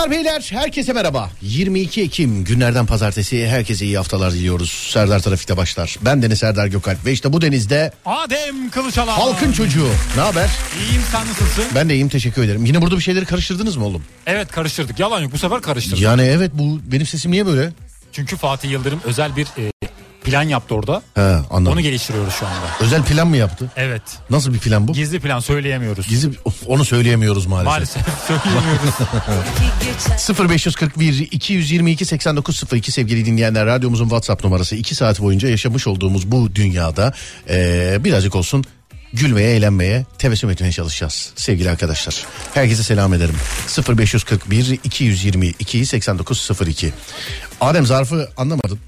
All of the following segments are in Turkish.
Hanımlar beyler herkese merhaba. 22 Ekim günlerden pazartesi herkese iyi haftalar diliyoruz. Serdar Trafik'te başlar. Ben Deniz Serdar Gökalp ve işte bu denizde Adem Kılıçalan. halkın çocuğu. Ne haber? İyiyim sen nasılsın? Ben de iyiyim teşekkür ederim. Yine burada bir şeyleri karıştırdınız mı oğlum? Evet karıştırdık. Yalan yok bu sefer karıştırdık. Yani evet bu benim sesim niye böyle? Çünkü Fatih Yıldırım özel bir e, plan yaptı orada. He anladım. Onu geliştiriyoruz şu anda. Özel plan mı yaptı? Evet. Nasıl bir plan bu? Gizli plan söyleyemiyoruz. Gizli onu söyleyemiyoruz maalesef. Maalesef söyleyemiyoruz. 0541 222 8902 sevgili dinleyenler radyomuzun WhatsApp numarası 2 saat boyunca yaşamış olduğumuz bu dünyada eee, birazcık olsun gülmeye eğlenmeye tebessüm etmeye çalışacağız sevgili arkadaşlar. Herkese selam ederim. 0541 222 8902 Adem zarfı anlamadın.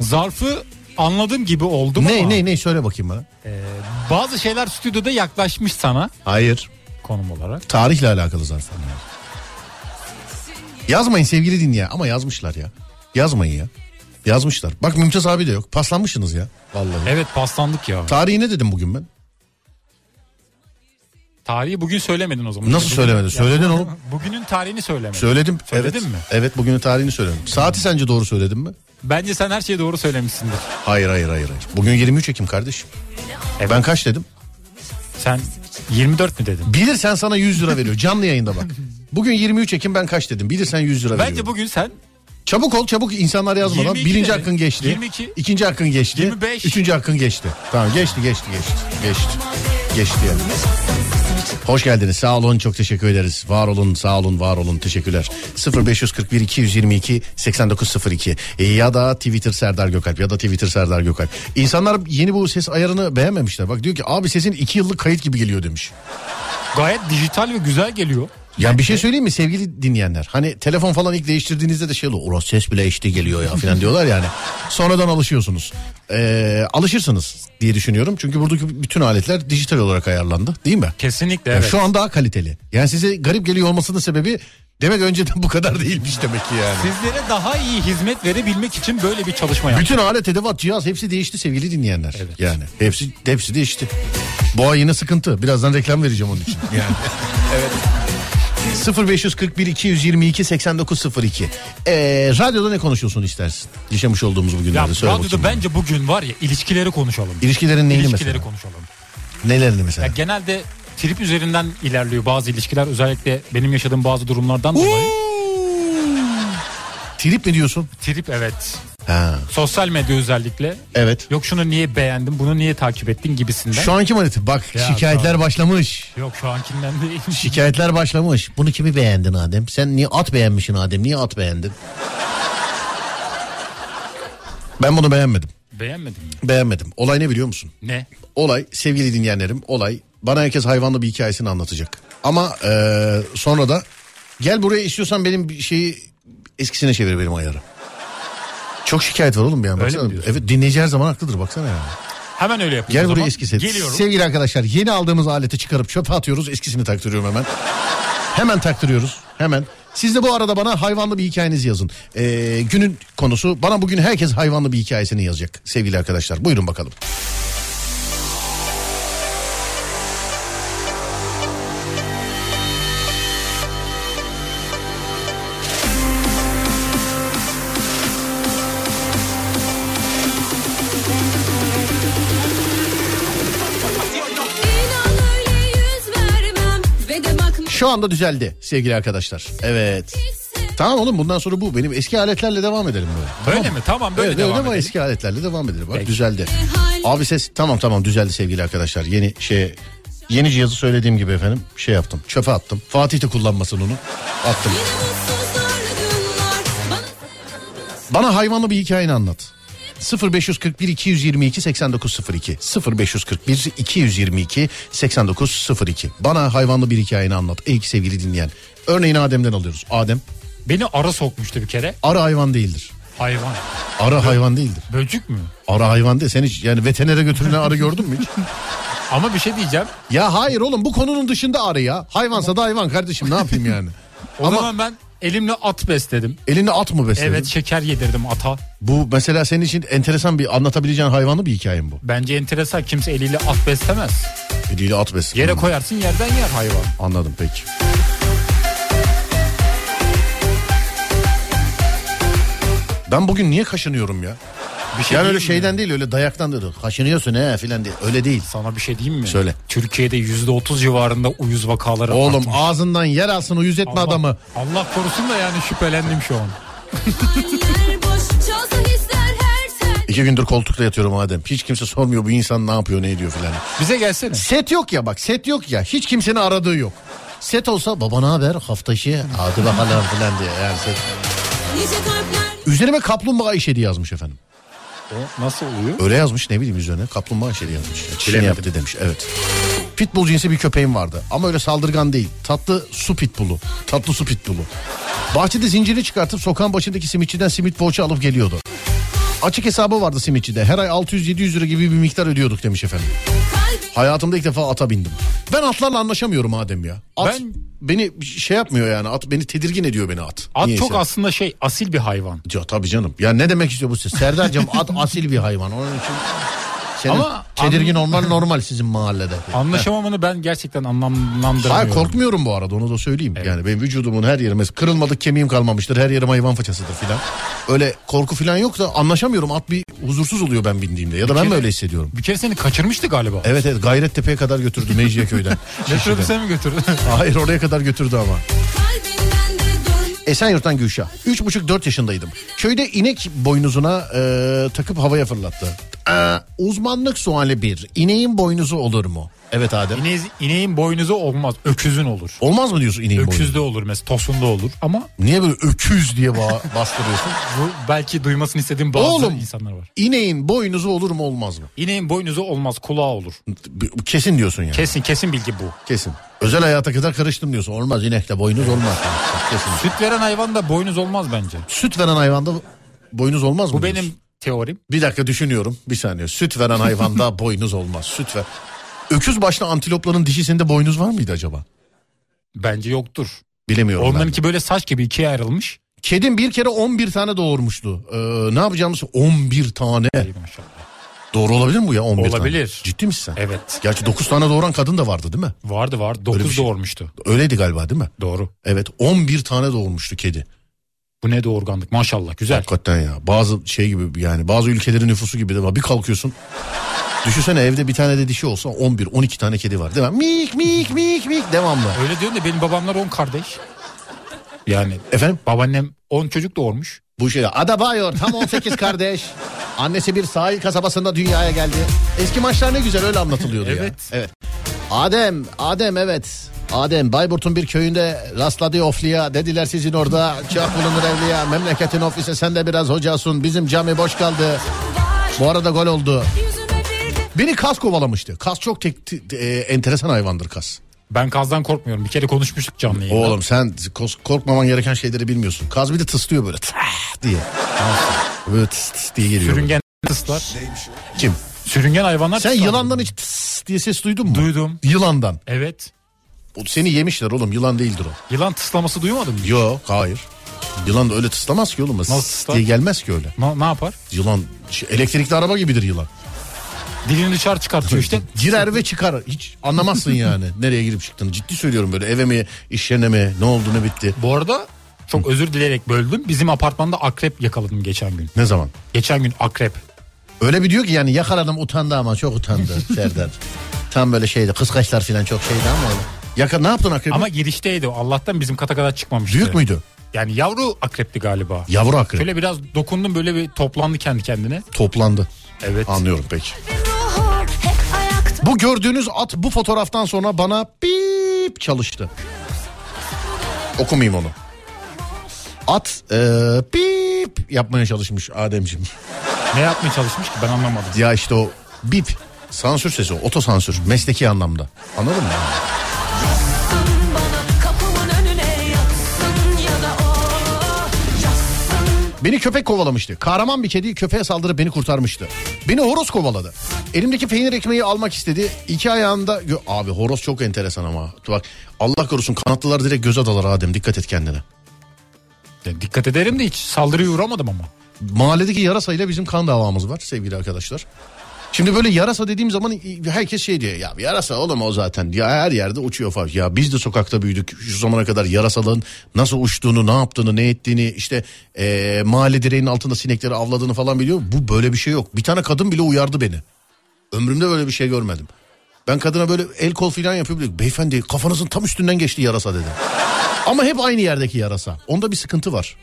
Zarfı anladığım gibi oldum Ne ama ne ne söyle bakayım bana. e, bazı şeyler stüdyoda yaklaşmış sana Hayır. konum olarak. Tarihle alakalı zarf. Yazmayın sevgili dinleyen ama yazmışlar ya. Yazmayın ya. Yazmışlar. Bak Mümtaz abi de yok. Paslanmışsınız ya. Vallahi. Evet paslandık ya. Tarihi ne dedim bugün ben? Tarihi bugün söylemedin o zaman. Nasıl Bugün- söylemedin? Söyledin oğlum. Bugünün tarihini söylemedin. Söyledim. Söyledin evet. mi? Evet bugünün tarihini söyledim. Saati sence doğru söyledim mi? Bence sen her şeyi doğru söylemişsindir. Hayır hayır hayır. hayır. Bugün 23 Ekim kardeşim. Evet. Ben kaç dedim? Sen 24 mi dedin? Bilirsen sana 100 lira veriyor. Canlı yayında bak. Bugün 23 Ekim ben kaç dedim? Bilirsen 100 lira veriyor. Bence bugün sen Çabuk ol çabuk insanlar yazmadan. 22 Birinci dedin. hakkın geçti. 22. İkinci hakkın geçti. 25. Üçüncü hakkın geçti. Tamam geçti geçti geçti. Geçti. Geçti yani. Hoş geldiniz. Sağ olun. Çok teşekkür ederiz. Var olun, sağ olun, var olun. Teşekkürler. 0541 222 8902 E, ya da Twitter Serdar Gökalp ya da Twitter Serdar Gökalp. İnsanlar yeni bu ses ayarını beğenmemişler. Bak diyor ki abi sesin 2 yıllık kayıt gibi geliyor demiş. gayet dijital ve güzel geliyor. Ya bir şey söyleyeyim mi sevgili dinleyenler? Hani telefon falan ilk değiştirdiğinizde de şey oluyor. Orası ses bile HD geliyor ya falan diyorlar yani. Sonradan alışıyorsunuz. Ee, alışırsınız diye düşünüyorum. Çünkü buradaki bütün aletler dijital olarak ayarlandı değil mi? Kesinlikle Yani evet. Şu an daha kaliteli. Yani size garip geliyor olmasının sebebi demek önceden bu kadar değilmiş demek ki yani. Sizlere daha iyi hizmet verebilmek için böyle bir çalışma yaptık. Bütün alet, edevat, cihaz hepsi değişti sevgili dinleyenler. Evet. Yani hepsi hepsi değişti. Bu ay yine sıkıntı. Birazdan reklam vereceğim onun için. Yani. evet. 0541 222 8902. Ee, radyoda ne konuşuyorsun istersin? Yaşamış olduğumuz bu Ya, söyle radyoda bakayım. bence bugün var ya ilişkileri konuşalım. İlişkilerin neyini İlişkileri mesela? konuşalım. Nelerini mesela? Ya genelde trip üzerinden ilerliyor bazı ilişkiler özellikle benim yaşadığım bazı durumlardan dolayı. Trip mi diyorsun? Trip evet. Ha, Sosyal medya özellikle. evet. Yok şunu niye beğendin, bunu niye takip ettin gibisinden. Şu anki maneti bak Ya, şikayetler tamam. başlamış. Yok şu ankinden değil. Şikayetler başlamış. Bunu kimi beğendin Adem? Sen niye at beğenmişsin Adem? Niye at beğendin? Ben bunu beğenmedim. Beğenmedin mi? Beğenmedim. Olay ne biliyor musun? Ne? Olay sevgili dinleyenlerim olay bana herkes hayvanlı bir hikayesini anlatacak. Ama eee, sonra da gel buraya istiyorsan benim bir şeyi eskisine çevir benim ayarı. Çok şikayet var oğlum. Öyle Baksana. Evet dinleyici her zaman haklıdır baksana yani. Hemen öyle yapayım Gel buraya eskisi. Geliyorum. Sevgili arkadaşlar yeni aldığımız aleti çıkarıp çöpe atıyoruz. Eskisini taktırıyorum hemen. hemen taktırıyoruz. Hemen. Siz de bu arada bana hayvanlı bir hikayenizi yazın. Ee, günün konusu bana bugün herkes hayvanlı bir hikayesini yazacak sevgili arkadaşlar. Buyurun bakalım. Şu anda düzeldi sevgili arkadaşlar. Evet. Tamam oğlum bundan sonra bu. Benim eski aletlerle devam edelim böyle. Öyle mi? Tamam böyle evet, devam öyle ama edelim. eski aletlerle devam edelim. Bak Peki. düzeldi. Abi ses tamam tamam düzeldi sevgili arkadaşlar. Yeni şey yeni cihazı söylediğim gibi efendim şey yaptım. Çöpe attım. Fatih de kullanmasın onu. Attım. Bana hayvanlı bir hikayeni anlat. 0541 222 8902 0541 222 8902 Bana hayvanlı bir hikayeni anlat ey sevgili dinleyen. Örneğin Adem'den alıyoruz. Adem Beni ara sokmuştu bir kere. Arı hayvan değildir. Hayvan. Arı hayvan değildir. Böcük mü? Arı hayvan değil. Sen hiç yani veterinere götürülen arı gördün mü hiç? Ama bir şey diyeceğim. Ya hayır oğlum bu konunun dışında arı ya. Hayvansa da hayvan kardeşim ne yapayım yani. O Ama zaman ben elimle at besledim. elini at mı besledin? Evet şeker yedirdim ata. Bu mesela senin için enteresan bir anlatabileceğin hayvanlı bir hikayem bu. Bence enteresan kimse eliyle at beslemez. Eliyle at besledin. Yere koyarsın yerden yer hayvan. Anladım peki. Ben bugün niye kaşınıyorum ya? Bir şey yani öyle diyeyim mi? şeyden değil öyle dayaktan dedi. Kaşınıyorsun he filan değil. Öyle değil. Sana bir şey diyeyim mi? Söyle. Türkiye'de %30 civarında uyuz vakaları Oğlum artmış. ağzından yer alsın uyuz etme Allah, adamı. Allah korusun da yani şüphelendim şu an. İki gündür koltukta yatıyorum Adem. Hiç kimse sormuyor bu insan ne yapıyor ne ediyor filan. Bize gelsene. Set yok ya bak set yok ya. Hiç kimsenin aradığı yok. Set olsa baba ne haber hafta içi hadi bakalım filan diye. Yani set. Üzerime kaplumbağa işedi yazmış efendim. O nasıl oluyor? Öyle yazmış ne bileyim üzerine kaplumbağa işedi yazmış. Çin Bilemedim. yaptı demiş evet. Pitbull cinsi bir köpeğim vardı ama öyle saldırgan değil. Tatlı su pitbullu. Tatlı su pitbullu. Bahçede zinciri çıkartıp sokağın başındaki simitçiden simit poğaça alıp geliyordu. Açık hesabı vardı simitçide. Her ay 600-700 lira gibi bir miktar ödüyorduk demiş efendim. Hayatımda ilk defa ata bindim. Ben atlarla anlaşamıyorum Adem ya. At Ben- beni şey yapmıyor yani. At beni tedirgin ediyor beni at. At Niyeyse. çok aslında şey asil bir hayvan. Ya tabii canım. Ya ne demek istiyor bu siz? Serdar'cığım at asil bir hayvan. Onun için senin Ama tedirgin olman normal sizin mahallede. Anlaşamamanı ben gerçekten anlamlandırmıyorum. Hayır korkmuyorum bu arada onu da söyleyeyim. Yani benim vücudumun her yerime kırılmadık kemiğim kalmamıştır. Her yerim hayvan façasıdır filan. Öyle korku filan yok da anlaşamıyorum. At bir huzursuz oluyor ben bindiğimde. Ya da ben kere- mi öyle hissediyorum? Bir kere seni kaçırmıştı galiba. Evet evet Gayrettepe'ye kadar götürdü Mecidiyeköy'den. Götürdü sen mi götürdün? Hayır oraya kadar götürdü ama. Esenyurt'tan Gülşah. Üç buçuk dört yaşındaydım. Köyde inek boynuzuna e, takıp havaya fırlattı. E, uzmanlık suali bir. İneğin boynuzu olur mu? Evet Adem. İneğin, ineğin boynuzu olmaz. Öküzün olur. Olmaz mı diyorsun ineğin boynuzu? Öküzde olur mesela. Tosunda olur. Ama Niye böyle öküz diye ba- bastırıyorsun? bu belki duymasını istediğim bazı Oğlum. insanlar var. İneğin boynuzu olur mu olmaz mı? İneğin boynuzu olmaz. Kulağı olur. Kesin diyorsun yani. Kesin kesin bilgi bu. Kesin. Özel hayata kadar karıştım diyorsun. Olmaz inekte boynuz olmaz. Kesin. Süt veren hayvanda boynuz olmaz bence. Süt veren hayvanda boynuz olmaz mı? Bu benim teorim. Bir dakika düşünüyorum. Bir saniye. Süt veren hayvanda boynuz olmaz. Süt ver. Öküz başlı antilopların dişisinde boynuz var mıydı acaba? Bence yoktur. Bilemiyorum. Onlarınki böyle saç gibi ikiye ayrılmış. Kedim bir kere 11 tane doğurmuştu. Ee, ne yapacağımız 11 tane. Maşallah. Doğru olabilir mi bu ya 11 Olabilir. tane? Ciddi misin sen? Evet. Gerçi 9 tane doğuran kadın da vardı değil mi? Vardı vardı. Öyle bir 9 şey. doğurmuştu. Öyleydi galiba değil mi? Doğru. Evet 11 tane doğurmuştu kedi. Bu ne doğurganlık maşallah güzel. Hakikaten ya. Bazı şey gibi yani bazı ülkelerin nüfusu gibi de var. Bir kalkıyorsun. Düşünsene evde bir tane de dişi olsa 11 12 tane kedi var değil mi? Mik mik mik mik devamlı. Öyle diyorsun da benim babamlar 10 kardeş. Yani Efendim? babaannem 10 çocuk doğurmuş. Bu şey Adabayor tam 18 kardeş. Annesi bir sahil kasabasında dünyaya geldi. Eski maçlar ne güzel öyle anlatılıyordu ya. Evet. Adem, Adem evet. Adem Bayburt'un bir köyünde rastladı ofliya. Dediler sizin orada çok bulunur evliya. Memleketin ofisi sen de biraz hocasın. Bizim cami boş kaldı. Bu arada gol oldu. Beni kas kovalamıştı. Kas çok tek, te- e, enteresan hayvandır kas. Ben kazdan korkmuyorum. Bir kere konuşmuştuk canlı yayında. Oğlum sen korkmaman gereken şeyleri bilmiyorsun. Kaz bir de tıslıyor böyle "Tah!" diye. Böyle tıs tıs diye geliyor. Sürüngen tıslar. Kim? Sürüngen hayvanlar Sen yılandan hiç tıs diye ses duydun mu? Duydum. Yılandan. Evet. O Seni yemişler oğlum yılan değildir o. Yılan tıslaması duymadın mı? Yok hayır. Yılan da öyle tıslamaz ki oğlum. Nasıl tıslar? diye gelmez ki öyle. Ne, ne yapar? Yılan şey, elektrikli araba gibidir yılan. Dilini dışarı çıkartıyor işte. Girer ve çıkar. Hiç anlamazsın yani nereye girip çıktığını. Ciddi söylüyorum böyle eve mi iş yerine mi ne oldu ne bitti. Bu arada çok özür dileyerek böldüm. Bizim apartmanda akrep yakaladım geçen gün. Ne zaman? Geçen gün akrep. Öyle bir diyor ki yani yakaladım utandı ama çok utandı Serdar. Tam böyle şeydi kıskaçlar falan çok şeydi ama öyle. Yaka ne yaptın akrebi? Ama girişteydi o. Allah'tan bizim kata kadar çıkmamıştı. Büyük müydü? Yani yavru akrepti galiba. Yavru akrep. Şöyle biraz dokundum böyle bir toplandı kendi kendine. Toplandı. Evet. Anlıyorum peki. Bu gördüğünüz at bu fotoğraftan sonra bana bip çalıştı. Okumayayım onu. At e, bip yapmaya çalışmış Ademciğim. Ne yapmaya çalışmış ki ben anlamadım. Ya işte o bip sansür sesi o otosansür mesleki anlamda. Anladın mı? Beni köpek kovalamıştı. Kahraman bir kedi köpeğe saldırıp beni kurtarmıştı. Beni horoz kovaladı. Elimdeki peynir ekmeği almak istedi. İki ayağında... Abi horoz çok enteresan ama. Bak Allah korusun kanatlılar direkt göze dalar Adem. Dikkat et kendine. Ya dikkat ederim de hiç saldırıya uğramadım ama. Mahalledeki yarasayla bizim kan davamız var sevgili arkadaşlar. Şimdi böyle yarasa dediğim zaman herkes şey diyor ya yarasa oğlum o zaten ya her yerde uçuyor falan. Ya biz de sokakta büyüdük şu zamana kadar yarasalığın nasıl uçtuğunu ne yaptığını ne ettiğini işte eee mahalle direğinin altında sinekleri avladığını falan biliyor. Bu böyle bir şey yok bir tane kadın bile uyardı beni. Ömrümde böyle bir şey görmedim. Ben kadına böyle el kol yapıyor. böyle, Beyefendi kafanızın tam üstünden geçti yarasa dedi. Ama hep aynı yerdeki yarasa. Onda bir sıkıntı var.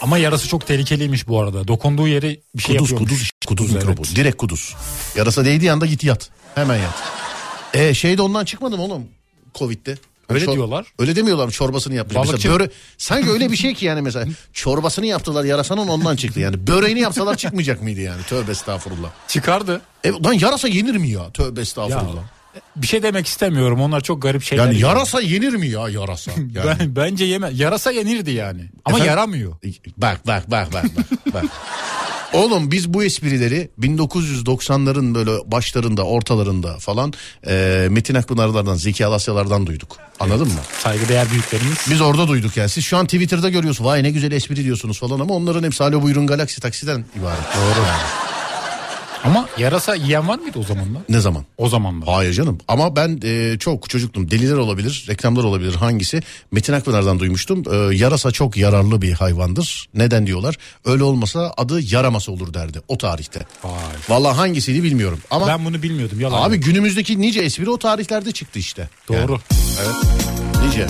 Ama yarası çok tehlikeliymiş bu arada. Dokunduğu yere bir şey Kuduz yapıyormuş. kuduz kuduz evet. mikrobu. Direkt kuduz. Yarasa değdiği anda git yat. Hemen yat. E şey de ondan çıkmadı mı oğlum? Covid'de. Öyle Çor- diyorlar. Öyle demiyorlar mı çorbasını yapmış. Balıkçı- böre... Sanki öyle bir şey ki yani mesela çorbasını yaptılar yarasanın ondan çıktı yani. Böreğini yapsalar çıkmayacak mıydı yani? Tövbe estağfurullah. Çıkardı. E, lan yarasa yenir mi ya? Tövbe Ya, estağfurullah. Bir şey demek istemiyorum. Onlar çok garip şeyler. yani yarasa yenir mi ya yarasa? Yani. Ben, bence yeme. Yarasa yenirdi yani. Ama Efendim? yaramıyor. Bak bak bak bak bak. bak. Oğlum biz bu esprileri 1990'ların böyle başlarında ortalarında falan e, Metin Akpınar'lardan Zeki Alasyalardan duyduk. Anladın mı? Saygıdeğer büyüklerimiz. Biz orada duyduk yani. Siz şu an Twitter'da görüyorsunuz. Vay ne güzel espri diyorsunuz falan ama onların hepsi Alo Buyurun Galaxy taksiden ibaret. Doğru yani. Ama yarasa yiyen var mıydı o zamanlar? Ne zaman? O zamanlar. Hayır canım ama ben e, çok çocuktum. Deliler olabilir, reklamlar olabilir hangisi? Metin Akpınar'dan duymuştum. E, yarasa çok yararlı bir hayvandır. Neden diyorlar? Öyle olmasa adı yaraması olur derdi o tarihte. Vay. Vallahi hangisiydi bilmiyorum. Ama Ben bunu bilmiyordum. Yalan. abi yok. günümüzdeki nice espri o tarihlerde çıktı işte. Doğru. Yani, evet. Nice.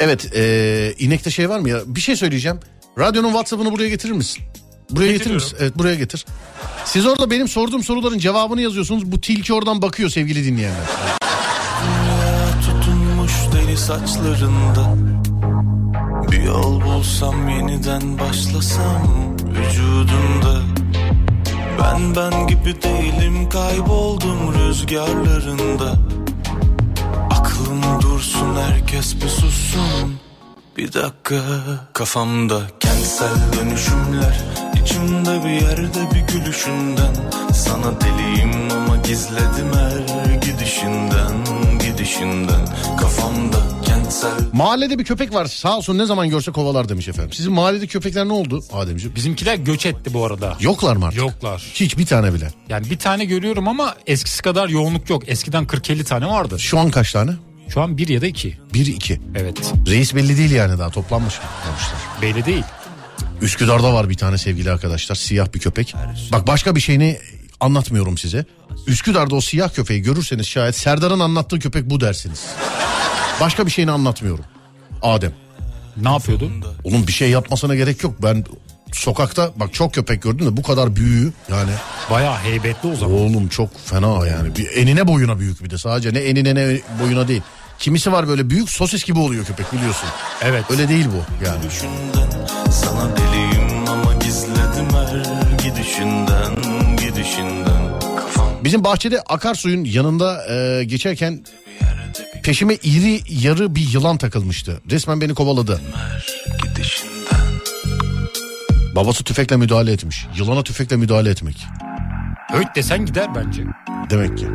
Evet, e, inekte şey var mı ya? Bir şey söyleyeceğim. Radyonun WhatsApp'ını buraya getirir misin? Buraya getirir misin? Evet, buraya getir. Siz orada benim sorduğum soruların cevabını yazıyorsunuz. Bu tilki oradan bakıyor sevgili dinleyenler. Tutunmuş deli saçlarında Bir yol bulsam yeniden başlasam Vücudunda Ben ben gibi değilim kayboldum rüzgarlarında Aklım dursun herkes bir sussun Bir dakika kafamda kentsel dönüşümler İçimde bir yerde bir gülüşünden Sana deliyim ama gizledim her gidişinden Gidişinden kafamda kentsel Mahallede bir köpek var sağ olsun ne zaman görse kovalar demiş efendim. Sizin mahallede köpekler ne oldu Ademciğim? Bizimkiler göç etti bu arada. Yoklar mı artık? Yoklar. Hiç bir tane bile. Yani bir tane görüyorum ama eskisi kadar yoğunluk yok. Eskiden 40-50 tane vardı. Şu an kaç tane? Şu an bir ya da iki. Bir iki. Evet. Reis belli değil yani daha toplanmış mı? demişler. Belli değil. Üsküdar'da var bir tane sevgili arkadaşlar siyah bir köpek. Bak başka bir şeyini anlatmıyorum size. Üsküdar'da o siyah köpeği görürseniz şayet Serdar'ın anlattığı köpek bu dersiniz. Başka bir şeyini anlatmıyorum. Adem. Ne yapıyordu? Onun bir şey yapmasına gerek yok. Ben sokakta bak çok köpek gördüm de bu kadar büyüğü yani Bayağı heybetli o zaman. oğlum çok fena yani. Bir enine boyuna büyük bir de sadece ne enine ne boyuna değil. Kimisi var böyle büyük sosis gibi oluyor köpek biliyorsun. Evet. Öyle değil bu yani. Sana deliyim ama gizledim her gidişinden Gidişinden kafam Bizim bahçede akarsuyun yanında e, geçerken peşime iri yarı bir yılan takılmıştı. Resmen beni kovaladı. gidişinden Babası tüfekle müdahale etmiş. Yılana tüfekle müdahale etmek. Öğüt desen gider bence. Demek ki.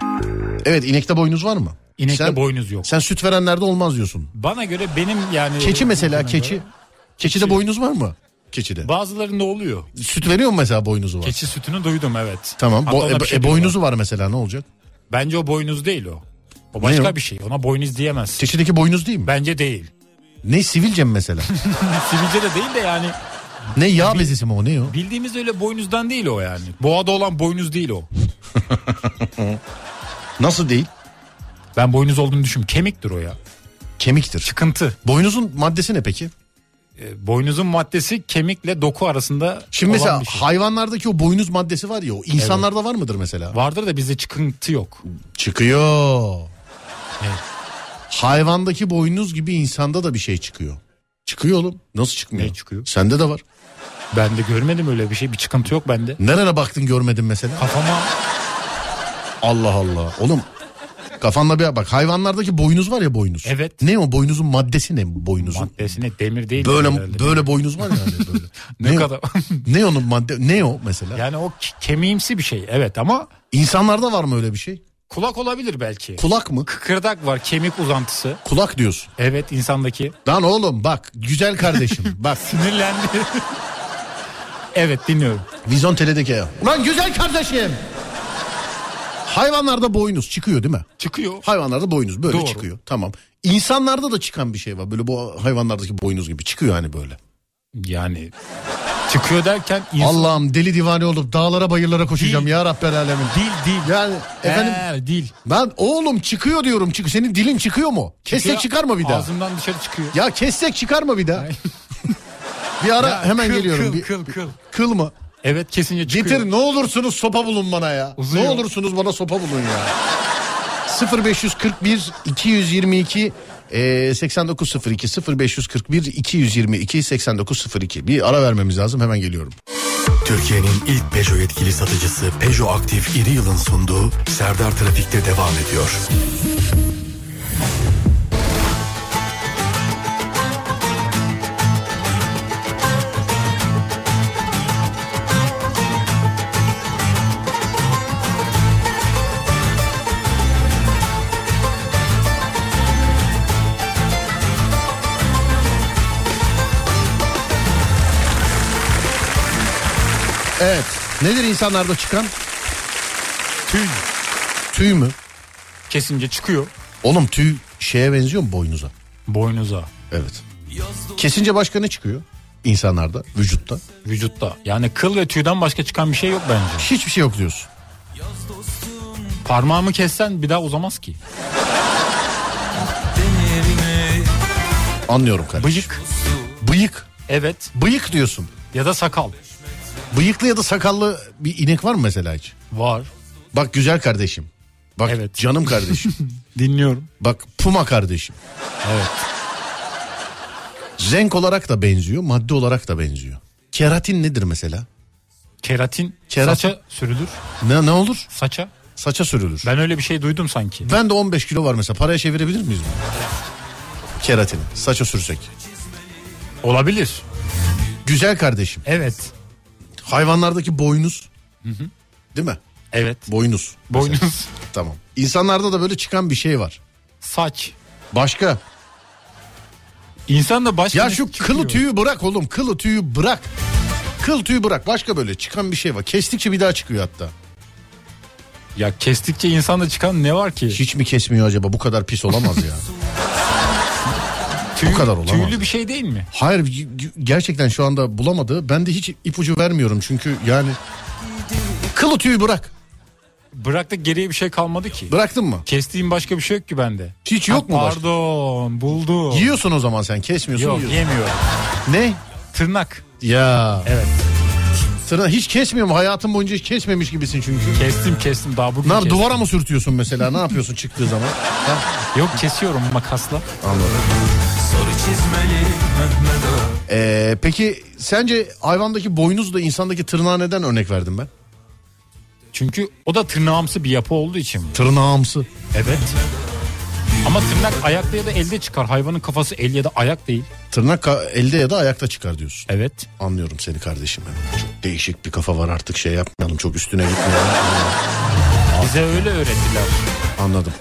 Evet inekte boynuz var mı? İnekte Sen- boynuz yok. Sen süt verenlerde olmaz diyorsun. Bana göre benim yani... Keçi mesela keçi. göre Keçide boynuz var mı? Keçide. Bazılarında oluyor. Süt veriyor mu mesela boynuzu var? Keçi sütünü duydum evet. Tamam. Hatta Bo- e, şey e, boynuzu var mesela ne olacak? Bence o boynuz değil o. O başka o? bir şey. Ona boynuz diyemez. Keçideki boynuz değil mi? Bence değil. Ne sivilce mi mesela? Sivilce de değil de yani ne yağ bezisi mi o ne o? bildiğimiz öyle boynuzdan değil o yani. Boğada olan boynuz değil o. Nasıl değil? Ben boynuz olduğunu düşünüyorum. Kemiktir o ya. Kemiktir. Çıkıntı. Boynuzun maddesi ne peki? E, boynuzun maddesi kemikle doku arasında Şimdi olan mesela bir şey. hayvanlardaki o boynuz maddesi var ya o insanlarda var mıdır mesela? Vardır da bizde çıkıntı yok. Çıkıyor. Evet. Hayvandaki boynuz gibi insanda da bir şey çıkıyor. Çıkıyor oğlum. Nasıl çıkmıyor? Ne çıkıyor? Sende de var. Ben de görmedim öyle bir şey. Bir çıkıntı yok bende. Nerene baktın görmedin mesela? Kafama Allah Allah. Oğlum kafanda bir bak hayvanlardaki boynuz var ya boynuz. Evet. Ne o boynuzun maddesi ne boynuzun? Maddesi ne demir değil. Böyle herhalde. böyle boynuz var yani böyle. Ne kadar- ne onun madde ne o mesela? Yani o ke- kemiğimsi bir şey evet ama İnsanlarda var mı öyle bir şey? kulak olabilir belki. Kulak mı? Kıkırdak var kemik uzantısı. Kulak diyorsun. Evet insandaki. Lan oğlum bak güzel kardeşim bak Sinirlendi. Evet dinliyorum. Vizon teledeki ya. Ulan güzel kardeşim. Hayvanlarda boynuz çıkıyor değil mi? Çıkıyor. Hayvanlarda boynuz böyle Doğru. çıkıyor. Tamam. İnsanlarda da çıkan bir şey var. Böyle bu hayvanlardaki boynuz gibi çıkıyor hani böyle. Yani çıkıyor derken insan... Allah'ım deli divane olup dağlara bayırlara koşacağım Değil. ya Rabbel alemin. Dil dil. Yani efendim Ee, dil. ben oğlum çıkıyor diyorum. Çık senin dilin çıkıyor mu? Kessek Çıkıyor, çıkar mı bir daha? Ağzımdan dışarı çıkıyor. Ya kessek çıkar mı bir daha? Bir ara Ya, hemen kıl, geliyorum. Kıl bir, kıl kıl. kıl mı? Evet kesince çıkıyor. Getir ne olursunuz sopa bulun bana ya. Uzuyor. Ne olursunuz bana sopa bulun ya. 0541 222 e, 8902 0541 222 8902 bir ara vermemiz lazım hemen geliyorum. Türkiye'nin ilk Peugeot yetkili satıcısı Peugeot Aktif İri Yıl'ın sunduğu Serdar Trafik'te devam ediyor. Evet nedir insanlarda çıkan? Tüy. Tüy mü? Kesince çıkıyor. Oğlum tüy şeye benziyor mu boynuza? Boynuza. Evet. Kesince başka ne çıkıyor? İnsanlarda, vücutta. Vücutta. Yani kıl ve tüyden başka çıkan bir şey yok bence. Hiçbir şey yok diyorsun. Parmağımı kessen bir daha uzamaz ki. Anlıyorum kardeşim. Bıyık. Bıyık. Evet. Bıyık diyorsun. Ya da sakal. Bıyıklı ya da sakallı bir inek var mı mesela hiç? Var. Bak güzel kardeşim. Bak Evet. canım kardeşim. Dinliyorum. Bak puma kardeşim. Evet. Renk olarak da benziyor, madde olarak da benziyor. Keratin nedir mesela? Keratin, Keratin. saça sürülür. Ne ne olur? Saça. Saça sürülür. Ben öyle bir şey duydum sanki. Ben de 15 kilo var mesela. Paraya çevirebilir miyiz bunu? Keratin. Saça sürsek. Olabilir. Güzel kardeşim. Evet. Hayvanlardaki boynuz. Değil mi? Evet. Boynuz. Boynuz. Tamam. İnsanlarda da böyle çıkan bir şey var. Saç. Başka. İnsan da başka Ya şu çıkıyor? kılı tüyü bırak oğlum. Kılı tüyü bırak. Kıl tüyü bırak. Başka böyle çıkan bir şey var. Kestikçe bir daha çıkıyor hatta. Ya kestikçe insanda çıkan ne var ki? Hiç mi kesmiyor acaba? Bu kadar pis olamaz ya. Tüy- o kadar olamaz. Tüylü bir şey değil mi? Hayır gerçekten şu anda bulamadı. Ben de hiç ipucu vermiyorum çünkü yani kılı tüyü bırak. Bıraktık geriye bir şey kalmadı ki. Bıraktın mı? Kestiğim başka bir şey yok ki bende. Hiç yok Ha, mu başka? Pardon buldum. Yiyorsun o zaman sen kesmiyorsun Yok yiyorsun. yemiyorum. Ne? Tırnak. Ya. Evet. Tırna hiç kesmiyor mu? Hayatın boyunca hiç kesmemiş gibisin çünkü. Kestim kestim daha bugün Ne kestim. duvara mı sürtüyorsun mesela? Ne yapıyorsun çıktığı zaman? Ha? Yok kesiyorum makasla. Anladım. Ee, peki sence hayvandaki boynuzla insandaki tırnağa neden örnek verdim ben? Çünkü o da tırnağımsı bir yapı olduğu için. Tırnağımsı. Evet. Ama tırnak ayakta ya da elde çıkar. Hayvanın kafası el ya da ayak değil. Tırnak elde ya da ayakta çıkar diyorsun. Evet. Anlıyorum seni kardeşim. Çok değişik bir kafa var artık şey yapmayalım. Çok üstüne gitmeyelim. Bize öyle öğrettiler. Anladım.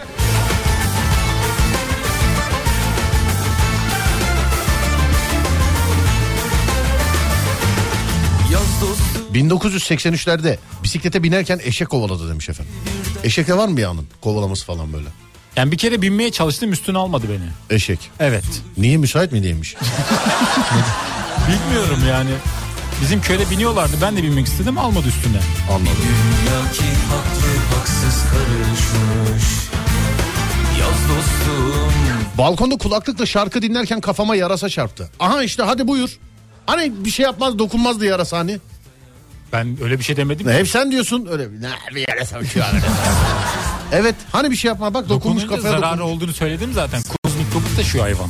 Yaz dostum 1983'lerde bisiklete binerken eşek kovaladı demiş efendim. Eşekte var mı bir anın kovalaması falan böyle? Yani bir kere binmeye çalıştım üstüne almadı beni. Eşek. Evet. Niye müsait mi diyeymiş? Bilmiyorum yani. Bizim köyde biniyorlardı. Ben de binmek istedim almadı üstüne. Anladım. Dünya ki haklı haksız karışmış Yaz dostum Balkonda kulaklıkla şarkı dinlerken kafama yarasa çarptı. Aha işte hadi buyur. Hani bir şey yapmaz dokunmazdı yarasa hani. Ben öyle bir şey demedim. Ne, hep sen diyorsun öyle bir, ne, bir yarasa uçuyor. evet hani bir şey yapma bak dokunmuş Dokununca kafaya zararı dokunmuş. olduğunu söyledim zaten. Kuz mikrobu taşıyor hayvan.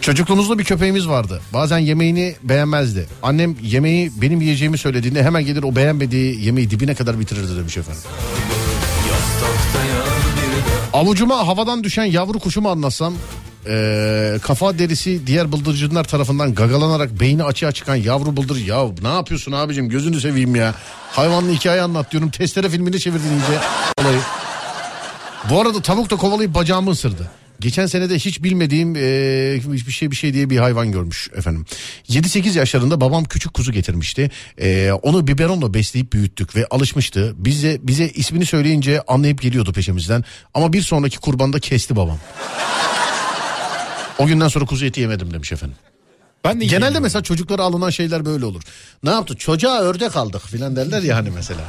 Çocukluğumuzda bir köpeğimiz vardı. Bazen yemeğini beğenmezdi. Annem yemeği benim yiyeceğimi söylediğinde hemen gelir o beğenmediği yemeği dibine kadar bitirirdi demiş efendim. Avucuma havadan düşen yavru kuşumu anlatsam eee, kafa derisi diğer bıldırcınlar tarafından gagalanarak beyni açığa çıkan yavru bıldır ya ne yapıyorsun abicim gözünü seveyim ya hayvanlı hikaye anlat diyorum testere filmini çevirdin iyice olayı. Bu arada tavuk da kovalayıp bacağımı ısırdı. Geçen sene de hiç bilmediğim eee, bir şey bir şey diye bir hayvan görmüş efendim. 7-8 yaşlarında babam küçük kuzu getirmişti. Eee, onu biberonla besleyip büyüttük ve alışmıştı. Bize bize ismini söyleyince anlayıp geliyordu peşimizden. Ama bir sonraki kurbanda kesti babam. O günden sonra kuzu eti yemedim demiş efendim. Ben de Genelde yiyemiyorum. mesela çocuklara alınan şeyler böyle olur. Ne yaptı? Çocuğa ördek aldık filan derler ya hani mesela.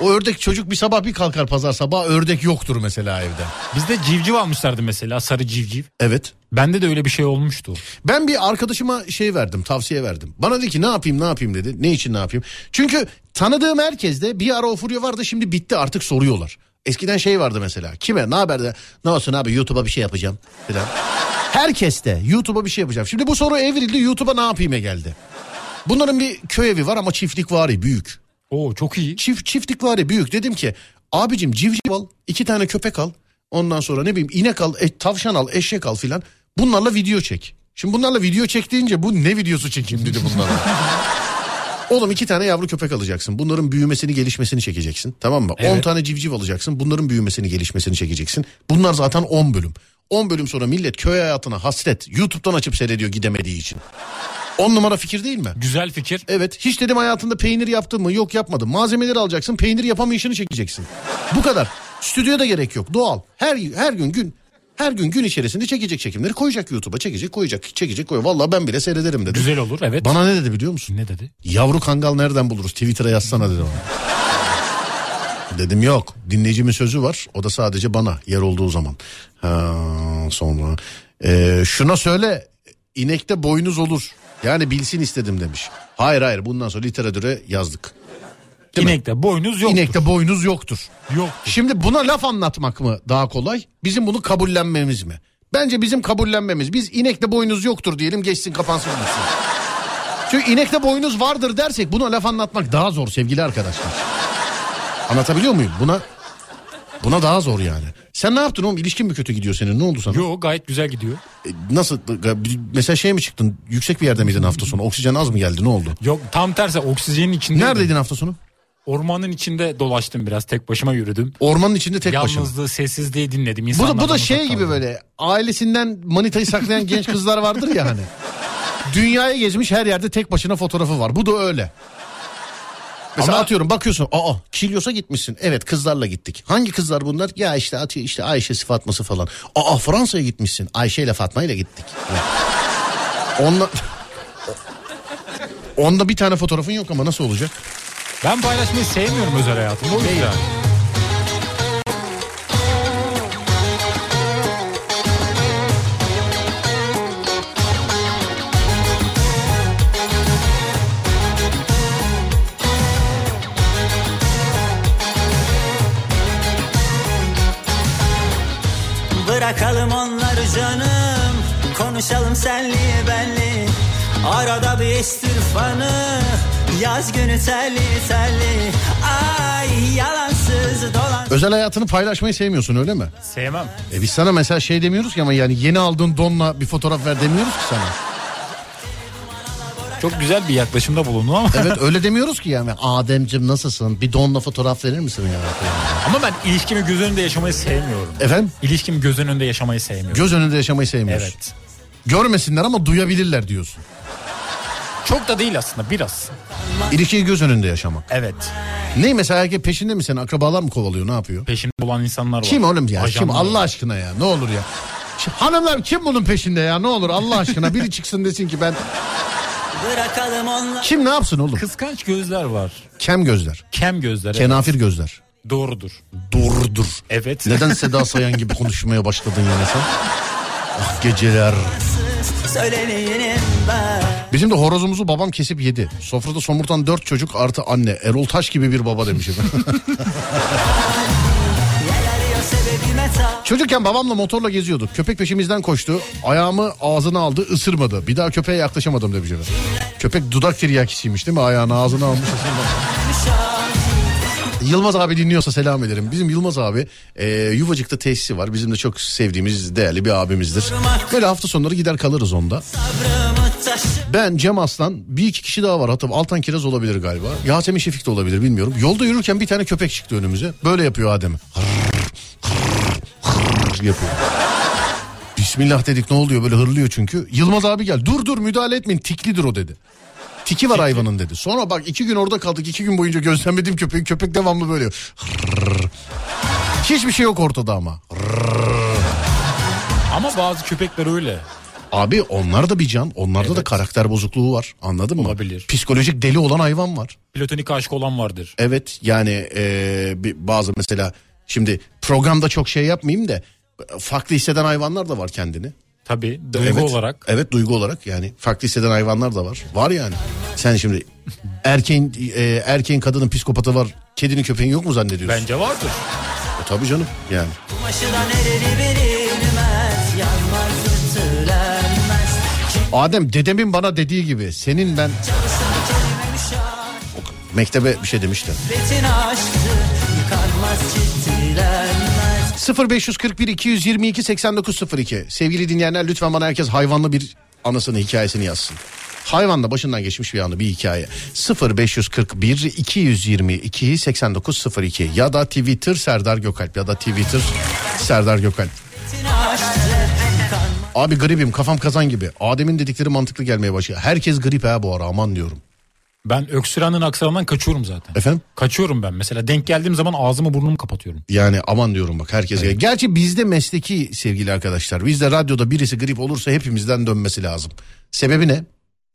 O ördek çocuk bir sabah bir kalkar pazar sabah ördek yoktur mesela evde. Bizde civciv almışlardı mesela sarı civciv. Evet. Bende de öyle bir şey olmuştu. Ben bir arkadaşıma şey verdim tavsiye verdim. Bana dedi ki ne yapayım ne yapayım dedi. Ne için ne yapayım? Çünkü tanıdığım herkeste bir ara o furya vardı şimdi bitti artık soruyorlar. Eskiden şey vardı mesela. Kime ne haber de ne olsun abi YouTube'a bir şey yapacağım filan. Herkeste YouTube'a bir şey yapacağım. Şimdi bu soru evrildi YouTube'a ne yapayım'a geldi. Bunların bir köy evi var ama çiftlik vari büyük. Oo çok iyi. Çift çiftlik var büyük. Dedim ki abicim civciv al, iki tane köpek al. Ondan sonra ne bileyim inek al, e, tavşan al, eşek al filan. Bunlarla video çek. Şimdi bunlarla video çek deyince bu ne videosu çekeyim dedi bunlarla. Oğlum iki tane yavru köpek alacaksın. Bunların büyümesini gelişmesini çekeceksin. Tamam mı? 10 Evet. tane civciv alacaksın. Bunların büyümesini gelişmesini çekeceksin. Bunlar zaten 10 bölüm. 10 bölüm sonra millet köy hayatına hasret. YouTube'dan açıp seyrediyor gidemediği için. 10 numara fikir değil mi? Güzel fikir. Evet hiç dedim hayatında peynir yaptın mı? Yok yapmadım. Malzemeleri alacaksın peynir yapamayışını çekeceksin. Bu kadar. Stüdyoya da gerek yok doğal. Her her gün gün her gün gün içerisinde çekecek çekimleri koyacak YouTube'a çekecek koyacak çekecek koyacak. Vallahi ben bile seyrederim dedim. Güzel olur evet. Bana ne dedi biliyor musun? Ne dedi? Yavru kangal nereden buluruz? Twitter'a yazsana dedi bana. Dedim yok. Dinleyicimin sözü var. O da sadece bana yer olduğu zaman. Ha, sonra Ee, şuna söyle inekte boynuz olur. Yani bilsin istedim demiş. Hayır hayır bundan sonra literatüre yazdık. Değil mi? İnekte boynuz yok. İnekte boynuz yoktur. Yok. Şimdi buna laf anlatmak mı daha kolay? Bizim bunu kabullenmemiz mi? Bence bizim kabullenmemiz. Biz inekte boynuz yoktur diyelim geçsin kapansın. Çünkü inekte boynuz vardır dersek buna laf anlatmak daha zor sevgili arkadaşlar. Anlatabiliyor muyum? Buna buna daha zor yani. Sen ne yaptın oğlum? İlişkin mi kötü gidiyor senin? Ne oldu sana? Yok gayet güzel gidiyor. E, Nasıl? Mesela şey mi çıktın? Yüksek bir yerde miydin hafta sonu? Oksijen az mı geldi? Ne oldu? Yok tam tersi oksijenin içinde. Neredeydin hafta sonu? Ormanın içinde dolaştım biraz tek başıma yürüdüm. Ormanın içinde tek başına. Yalnızlığı sessizliği dinledim. Bu da, bu da şey gibi kaldım. böyle ailesinden manitayı saklayan genç kızlar vardır ya hani. Dünyayı gezmiş her yerde tek başına fotoğrafı var. Bu da öyle. Mesela Ama- atıyorum bakıyorsun aa Kilyos'a gitmişsin. Evet kızlarla gittik. Hangi kızlar bunlar? Ya işte atıyor işte Ayşe Fatması falan. Aa Fransa'ya gitmişsin. Ayşe ile Fatma ile gittik. Onunla... Onda bir tane fotoğrafın yok ama nasıl olacak? Ben paylaşmayı sevmiyorum özel hayatımda. O yüzden. Bırakalım onları canım Konuşalım senli benli Arada bir estir fanı Yaz günü telli telli Ay yalansız dolan Özel hayatını paylaşmayı sevmiyorsun öyle mi? Sevmem. E biz sana mesela şey demiyoruz ki ama yani yeni aldığın donla bir fotoğraf ver demiyoruz ki sana. Çok güzel bir yaklaşımda bulundum ama. Evet öyle demiyoruz ki yani. Ademcim nasılsın? Bir donla fotoğraf verir misin ya? ama ben ilişkimi göz önünde yaşamayı sevmiyorum. Efendim? İlişkimi göz önünde yaşamayı sevmiyorum. Göz önünde yaşamayı sevmiyorsun. Evet. Görmesinler ama duyabilirler diyorsun. Çok da değil aslında biraz. İlişkiyi göz önünde yaşamak. Evet. Ne mesela erkek peşinde mi senin? Akrabalar mı kovalıyor? Ne yapıyor? Peşinde bulan insanlar var. Kim oğlum ya? Kim? Ajanlar Allah var. aşkına ya. Ne olur ya. Ş- Hanımlar kim bunun peşinde ya? Ne olur Allah aşkına biri çıksın desin ki ben Bırakalım onları kim ne yapsın oğlum? Kıskanç gözler var. Kem gözler. Kem gözler. evet. Kenafir gözler. Doğrudur. Doğrudur. Evet. Neden Seda Sayan gibi konuşmaya başladın yine sen? Ah geceler. Söyleneyim ben Bizim de horozumuzu babam kesip yedi. Sofrada somurtan dört çocuk artı anne. Erol Taş gibi bir baba demiş efendim. Arıyor sebebime ta Çocukken babamla motorla geziyorduk. Köpek peşimizden koştu. Ayağımı ağzına aldı ısırmadı. Bir daha köpeğe yaklaşamadım demiş efendim. Köpek dudak tiryakisiymiş değil mi? Ayağını ağzına almış. Yılmaz abi dinliyorsa selam ederim. Bizim Yılmaz abi e, Yuvacık'ta tesisi var. Bizim de çok sevdiğimiz değerli bir abimizdir. Böyle hafta sonları gider kalırız onda. Sabrımı Ben Cem Aslan bir iki kişi daha var. Hatta Altan Kiraz olabilir galiba. Yasemin Şefik de olabilir bilmiyorum. Yolda yürürken bir tane köpek çıktı önümüze. Böyle yapıyor Adem'e. yapıyor. Bismillah dedik ne oluyor böyle hırlıyor çünkü. Yılmaz abi gel dur dur müdahale etmeyin tiklidir o dedi. Tiki var hayvanın dedi. Sonra bak iki gün orada kaldık. iki gün boyunca gözlemlediğim köpek. Köpek devamlı böyle. Hiçbir şey yok ortada ama. Ama bazı köpekler öyle. Abi onlar da bir can. Onlarda da Evet. karakter bozukluğu var. Anladın mı? Olabilir. Psikolojik deli olan hayvan var. Platonik aşık olan vardır. Evet yani e, bazı mesela şimdi programda çok şey yapmayayım da farklı hisseden hayvanlar da var kendini. Tabii duygu evet, olarak. Evet duygu olarak yani farklı hisseden hayvanlar da var. Var yani. Sen şimdi erkeğin e, erkeğin kadının psikopatı var. Kedinin köpeğin yok mu zannediyorsun? Bence vardır. E, tabii canım yani. Kumaşıdan ereri verilmez Adem dedemin bana dediği gibi senin ben mektebe bir şey demişti. Betin aşktı Yıkanmaz ciddilenmez 0541 222 8902 sevgili dinleyenler lütfen bana herkes hayvanlı bir anısını hikayesini yazsın. Hayvanla başından geçmiş bir anı bir hikaye 0541 222 8902 ya da Twitter Serdar Gökalp ya da Twitter Serdar Gökalp. Abi gripim kafam kazan gibi. Adem'in dedikleri mantıklı gelmeye başlıyor. Herkes grip ha bu ara aman diyorum. Ben öksürenin aksanından kaçıyorum zaten. Efendim? Kaçıyorum ben. Mesela denk geldiğim zaman ağzımı burnumu kapatıyorum. Yani aman diyorum bak herkes. Gerçi bizde mesleki sevgili arkadaşlar. Bizde radyoda birisi grip olursa hepimizden dönmesi lazım. Sebebi ne?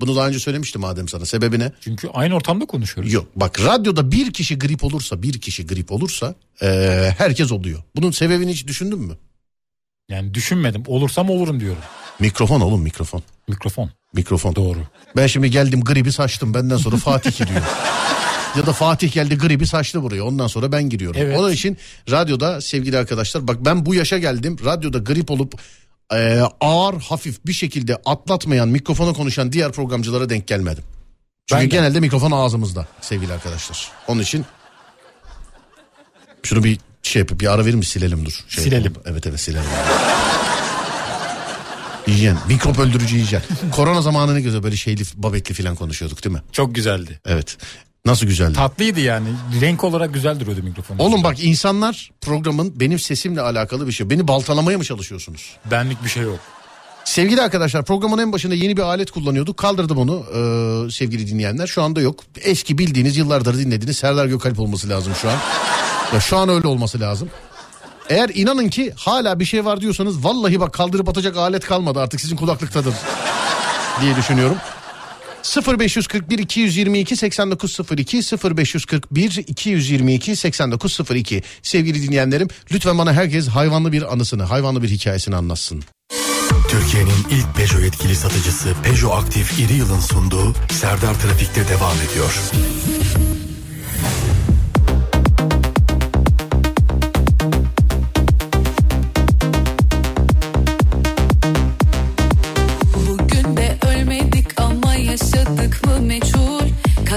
Bunu daha önce söylemiştim Adem sana. Sebebi ne? Çünkü aynı ortamda konuşuyoruz. Yok bak radyoda bir kişi grip olursa bir kişi grip olursa eee, herkes oluyor. Bunun sebebini hiç düşündün mü? Yani düşünmedim. Olursam olurum diyorum. Mikrofon oğlum mikrofon. Mikrofon. Mikrofon. Doğru. Ben şimdi geldim gribi saçtım benden sonra Fatih giriyor. ya da Fatih geldi gribi saçtı buraya ondan sonra ben giriyorum. Evet. Onun için radyoda sevgili arkadaşlar bak ben bu yaşa geldim radyoda grip olup e, ağır hafif bir şekilde atlatmayan mikrofona konuşan diğer programcılara denk gelmedim. Çünkü Ben de. genelde mikrofon ağzımızda sevgili arkadaşlar. Onun için şunu bir şey yapıp bir ara verir mi silelim dur. Şey Silelim. yapalım. Evet evet silelim. Yiyeceksin. Mikrop öldürücü yiyeceksin. Korona zamanı ne güzel böyle şeyli babetli falan konuşuyorduk değil mi? Çok güzeldi. Evet. Nasıl güzeldi. Tatlıydı yani. Renk olarak güzel duruyordu mikrofon. Oğlum bak insanlar programın benim sesimle alakalı bir şey. Beni baltalamaya mı çalışıyorsunuz? Benlik bir şey yok. Sevgili arkadaşlar programın en başında yeni bir alet kullanıyorduk. Kaldırdım onu ee, sevgili dinleyenler. Şu anda yok. Eski bildiğiniz yıllardır dinlediğiniz Serdar Gökalp olması lazım şu an. Ya şu an öyle olması lazım. Eğer inanın ki hala bir şey var diyorsanız vallahi bak kaldırıp atacak alet kalmadı artık sizin kulaklıktadır diye düşünüyorum. 0541 222 8902 0541 222 8902 sevgili dinleyenlerim lütfen bana herkes hayvanlı bir anısını hayvanlı bir hikayesini anlatsın. Türkiye'nin ilk Peugeot yetkili satıcısı Peugeot Aktif İri Yıl'ın sunduğu Serdar Trafik'te devam ediyor.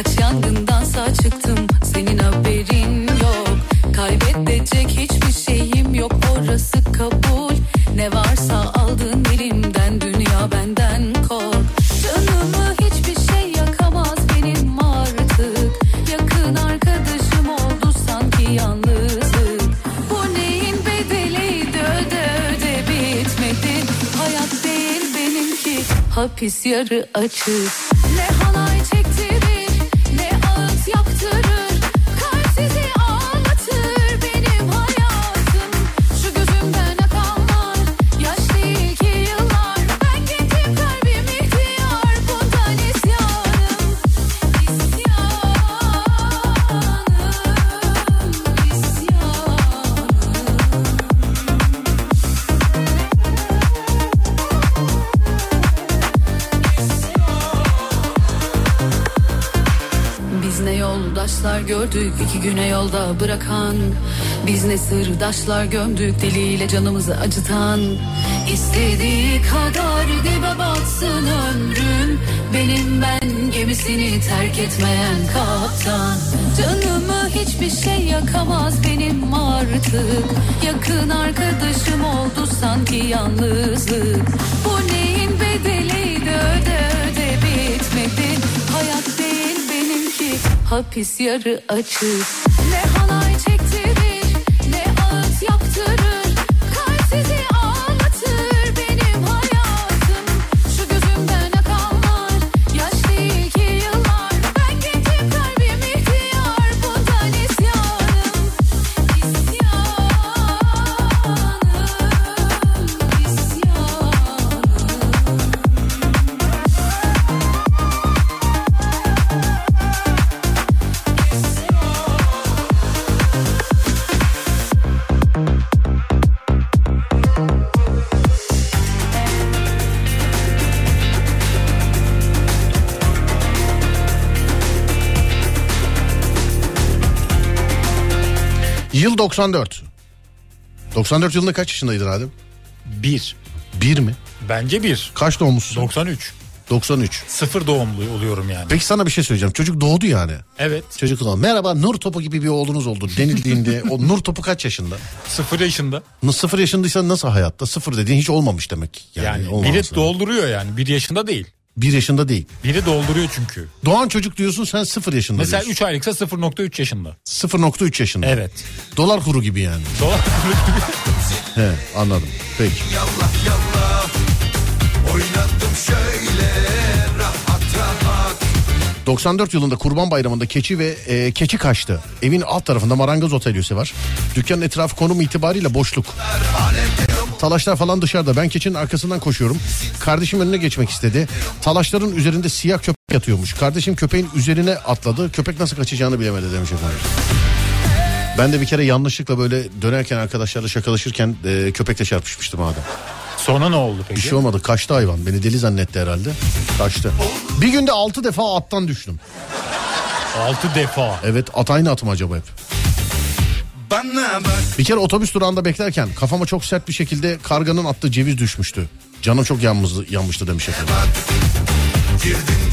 Kaç yangından sağ çıktım senin haberin yok. Kaybedecek hiçbir şeyim yok orası kabul. Ne varsa aldın elimden dünya benden kork. Canımı hiçbir şey yakamaz benim artık. Yakın arkadaşım oldu sanki yalnızlık. Bu neyin bedeliydi öde öde bitmedi. Hayat değil benimki hapis yarı açık. Ne halay gördük iki güne yolda bırakan. Biz ne sırdaşlar gömdük deliyle canımızı acıtan. İstediği kadar dibe batsın ömrüm Benim ben gemisini terk etmeyen kaptan. Canımı hiçbir şey yakamaz benim artık. Yakın arkadaşım oldu sanki yalnızlık. Bu neyin bedeliydi hapis yarı açık 94. 94 yılında kaç yaşındaydın Adem? Bir. Bir mi? Bence bir. Kaç doğmuşsun? 93. 93. Sıfır doğumlu oluyorum yani. Peki sana bir şey söyleyeceğim. Çocuk doğdu yani. Evet. Çocuk doğdu. Merhaba nur topu gibi bir oğlunuz oldu denildiğinde o nur topu kaç yaşında? Sıfır yaşında. Sıfır yaşındaysan nasıl hayatta? Sıfır dediğin hiç olmamış demek. Yani, Yani, biri lazım. dolduruyor yani. Bir yaşında değil. Bir yaşında değil. Biri dolduruyor çünkü. Doğan çocuk diyorsun sen sıfır yaşında Mesela diyorsun. 3 aylıksa 0.3 yaşında. 0.3 yaşında. Evet. Dolar kuru gibi yani. Dolar He anladım. Peki. Yallah yallah Oynadım şöyle rahat rahat 94 yılında Kurban Bayramı'nda keçi ve e, keçi kaçtı. Evin alt tarafında marangoz otelyosu var. Dükkanın etrafı konum itibariyle boşluk. Talaşlar falan dışarıda. Ben keçinin arkasından koşuyorum. Kardeşim önüne geçmek istedi. Talaşların üzerinde siyah köpek yatıyormuş. Kardeşim köpeğin üzerine atladı. Köpek nasıl kaçacağını bilemedi demiş efendim. Ben de bir kere yanlışlıkla böyle dönerken arkadaşlarla şakalaşırken e, köpekle çarpışmıştım adam. Sonra ne oldu peki? Bir şey olmadı. Kaçtı hayvan. Beni deli zannetti herhalde. Kaçtı. Bir günde 6 defa attan düştüm. 6 defa. Evet at aynı at mı acaba hep? Bana bak Bir kere otobüs durağında beklerken kafama çok sert bir şekilde karganın attığı ceviz düşmüştü. Canım çok yanmıştı, yanmıştı demiş efendim. Girdin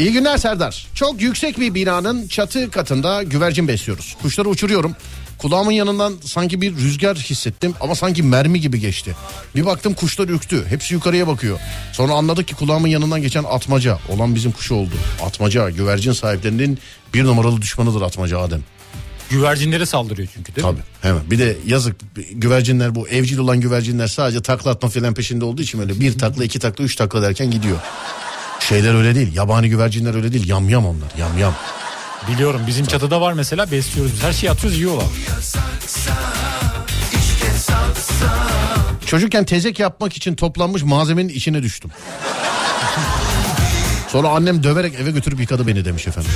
İyi günler Serdar. Çok yüksek bir binanın çatı katında güvercin besliyoruz. Kuşları uçuruyorum. Kulağımın yanından sanki bir rüzgar hissettim ama sanki mermi gibi geçti. Bir baktım kuşlar ürktü. Hepsi yukarıya bakıyor. Sonra anladık ki kulağımın yanından geçen atmaca olan bizim kuş oldu. Atmaca güvercin sahiplerinin bir numaralı düşmanıdır atmaca Adem. Güvercinlere saldırıyor çünkü değil mi? Tabii hemen. Bir de yazık güvercinler bu evcil olan güvercinler sadece takla atma filan peşinde olduğu için öyle bir takla iki takla üç takla derken gidiyor. Şeyler öyle değil yabani güvercinler öyle değil yamyam onlar yamyam. Biliyorum bizim çatıda var mesela besliyoruz biz. Her şeyi atıyoruz yiyorlar. Çocukken tezek yapmak için toplanmış malzemenin içine düştüm. Sonra annem döverek eve götürüp yıkadı beni demiş efendim.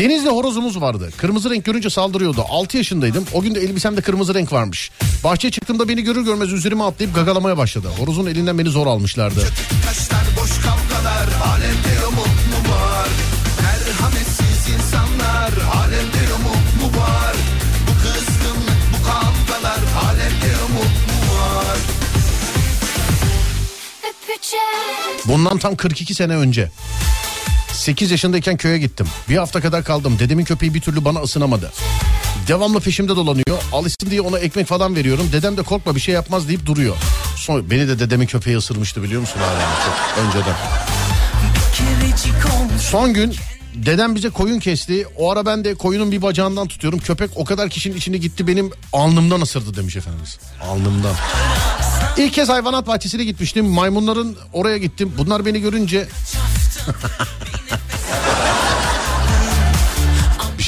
Denizli horozumuz vardı. Kırmızı renk görünce saldırıyordu. 6 yaşındaydım. O gün de elbisemde kırmızı renk varmış. Bahçeye çıktığımda beni görür görmez üzerime atlayıp gagalamaya başladı. Horozun elinden beni zor almışlardı. Kaşlar boş kavgalar Alemde umut mu var Merhametsiz insanlar Alemde umut mu var Bu kızgınlık bu kavgalar Alemde umut mu var Bundan tam 42 sene önce. 8 yaşındayken köye gittim. Bir hafta kadar kaldım. Dedemin köpeği bir türlü bana ısınamadı. Devamlı peşimde dolanıyor. Alışsın diye ona ekmek falan veriyorum. Dedem de korkma bir şey yapmaz deyip duruyor. Son, beni de dedemin köpeği ısırmıştı biliyor musun? Çok önceden. Son gün dedem bize koyun kesti. O ara ben de koyunun bir bacağından tutuyorum. Köpek o kadar kişinin içine gitti benim alnımdan ısırdı demiş efendimiz. Alnımdan. İlk kez hayvanat bahçesine gitmiştim. Maymunların oraya gittim. Bunlar beni görünce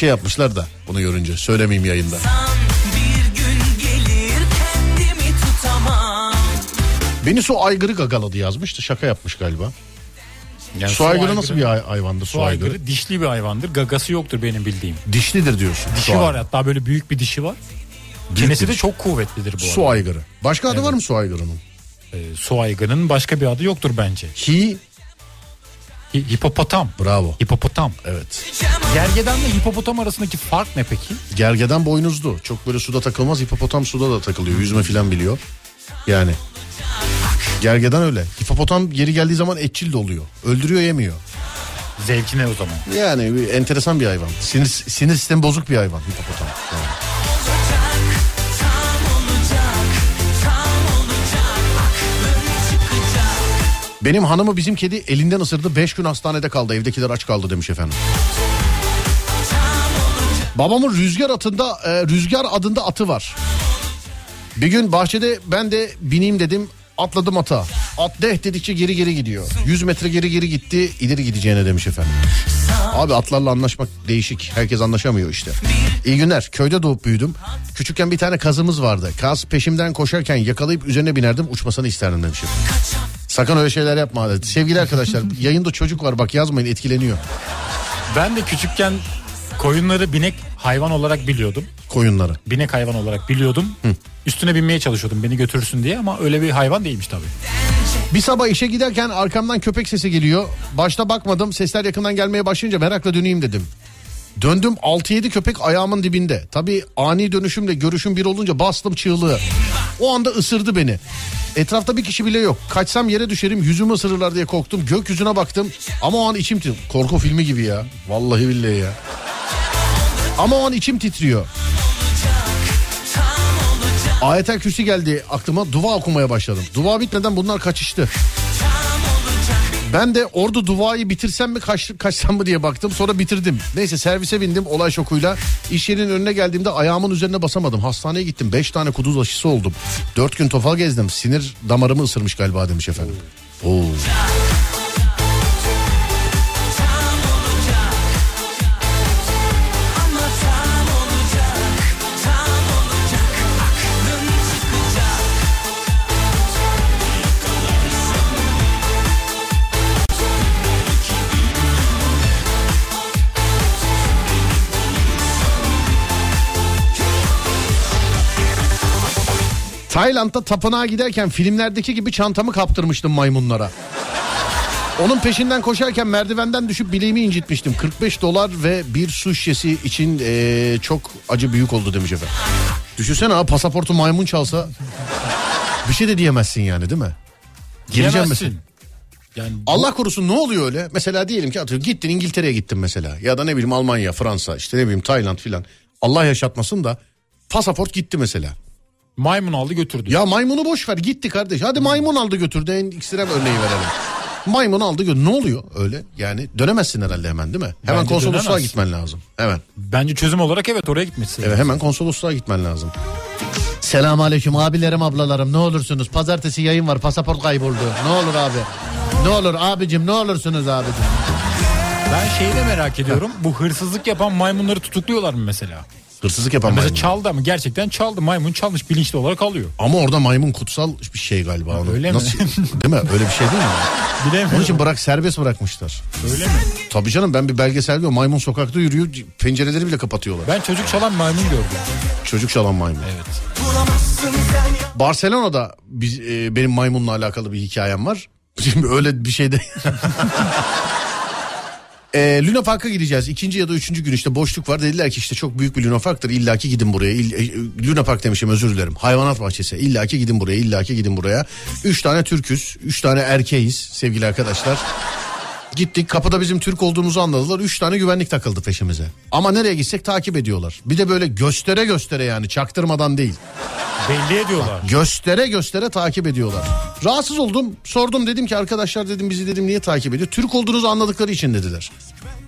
şey yapmışlar da bunu görünce söylemeyeyim yayında. Bir gün gelir kendimi tutamam Beni su aygırı gagaladı yazmıştı şaka yapmış galiba. Yani su aygırı nasıl bir hay- hayvandır Su aygırı dişli bir hayvandır. Gagası yoktur benim bildiğim. Dişlidir diyorsun. Dişi su var aygırı. hatta böyle büyük bir dişi var. Büyük Çenesi de çok kuvvetlidir bu Su arada. aygırı. Başka adı var mı su aygırının? Ee, su aygırının başka bir adı yoktur bence. Hi. Hi- hipopotam. Bravo. Hipopotam. Evet. Gergedanla hipopotam arasındaki fark ne peki? Gergeden boynuzlu. Çok böyle suda takılmaz. Hipopotam suda da takılıyor. Yüzme filan biliyor. Yani. Gergeden öyle. Hipopotam geri geldiği zaman etçil de oluyor. Öldürüyor yemiyor. Zevkine o zaman. Yani enteresan bir hayvan. Sinir, sinir sistemi bozuk bir hayvan hipopotam. Yani. Benim hanımı bizim kedi elinden ısırdı. Beş gün hastanede kaldı. Evdekiler aç kaldı demiş efendim. Babamın rüzgar atında e, rüzgar adında atı var. Bir gün bahçede ben de bineyim dedim. Atladım ata. At deh dedikçe geri geri gidiyor. 100 metre geri geri gitti. ileri gideceğine demiş efendim. Abi atlarla anlaşmak değişik. Herkes anlaşamıyor işte. İyi günler. Köyde doğup büyüdüm. Küçükken bir tane kazımız vardı. Kaz peşimden koşarken yakalayıp üzerine binerdim. Uçmasını isterdim demişim. Sakın öyle şeyler yapma. dedi. Sevgili arkadaşlar yayında çocuk var bak yazmayın etkileniyor. Ben de küçükken koyunları binek hayvan olarak biliyordum. Koyunları. Binek hayvan olarak biliyordum. Üstüne binmeye çalışıyordum beni götürürsün diye ama öyle bir hayvan değilmiş tabii. Bir sabah işe giderken arkamdan köpek sesi geliyor. Başta bakmadım sesler yakından gelmeye başlayınca merakla döneyim dedim. Döndüm 6-7 köpek ayağımın dibinde. Tabii ani dönüşümle görüşüm bir olunca bastım çığlığı. O anda ısırdı beni. Etrafta bir kişi bile yok. Kaçsam yere düşerim yüzümü ısırırlar diye korktum. Gökyüzüne baktım ama o an içim titriyor. Korku filmi gibi ya. Vallahi billahi ya. Ama o an içim titriyor. Ayetel Kürsi geldi aklıma dua okumaya başladım. Dua bitmeden bunlar kaçıştı. Ben de orada duayı bitirsem mi kaç, kaçsam mı diye baktım sonra bitirdim. Neyse servise bindim olay şokuyla. İş yerinin önüne geldiğimde ayağımın üzerine basamadım. Hastaneye gittim 5 tane kuduz aşısı oldum. 4 gün tofal gezdim sinir damarımı ısırmış galiba demiş efendim. Oo. Tayland'da tapınağa giderken filmlerdeki gibi çantamı kaptırmıştım maymunlara. Onun peşinden koşarken merdivenden düşüp bileğimi incitmiştim. 45 dolar ve bir su şişesi için eee, çok acı büyük oldu demiş efendim. Düşünsene ha pasaportu maymun çalsa bir şey de diyemezsin yani değil mi? Gireceğim mesela. Yani bu- Allah korusun ne oluyor öyle? Mesela diyelim ki atıyorum gittin İngiltere'ye gittin mesela. Ya da ne bileyim Almanya, Fransa işte ne bileyim Tayland filan. Allah yaşatmasın da pasaport gitti mesela. Maymun aldı götürdü. Ya maymunu boş ver gitti kardeş. Hadi maymun aldı götürdü en ekstrem örneği verelim. Maymun aldı götürdü. Ne oluyor öyle? Yani dönemezsin herhalde hemen değil mi? Hemen Bence konsolosluğa dönemezsin. gitmen lazım. Hemen. Bence çözüm olarak evet oraya gitmesi. Evet hemen konsolosluğa gitmen lazım. Selamun aleyküm abilerim ablalarım ne olursunuz pazartesi yayın var pasaport kayboldu ne olur abi ne olur abicim ne olursunuz abicim Ben şeyi de merak ediyorum. Bu hırsızlık yapan maymunları tutukluyorlar mı mesela? Hırsızlık yapan Mesela maymun. çaldı ama gerçekten çaldı. Maymun çalmış bilinçli olarak alıyor. Ama orada maymun kutsal bir şey galiba onu. Öyle mi? Nasıl, değil mi? Öyle bir şey değil mi? Bilemiyorum. Onun için bırak serbest bırakmışlar. Öyle mi? Tabii canım ben bir belgesel görüyorum. Maymun sokakta yürüyor pencereleri bile kapatıyorlar. Ben çocuk çalan maymun gördüm. Çocuk çalan maymun. Evet. Barcelona'da biz, e, benim maymunla alakalı bir hikayem var. Şimdi öyle bir şeyde... E, Luna Park'a gideceğiz. İkinci ya da üçüncü gün işte boşluk var. Dediler ki işte çok büyük bir Luna Park'tır. İlla ki gidin buraya. İll- e, Luna Park demişim özür dilerim. Hayvanat bahçesi. İlla ki gidin buraya. İlla ki gidin buraya. Üç tane Türküz. Üç tane erkeğiz sevgili arkadaşlar. Gittik kapıda bizim Türk olduğumuzu anladılar. Üç tane güvenlik takıldı peşimize. Ama nereye gitsek takip ediyorlar. Bir de böyle göstere göstere yani çaktırmadan değil. Belli ediyorlar. Göstere göstere takip ediyorlar. Rahatsız oldum. Sordum dedim ki arkadaşlar dedim bizi dedim niye takip ediyor? Türk olduğunuzu anladıkları için dediler.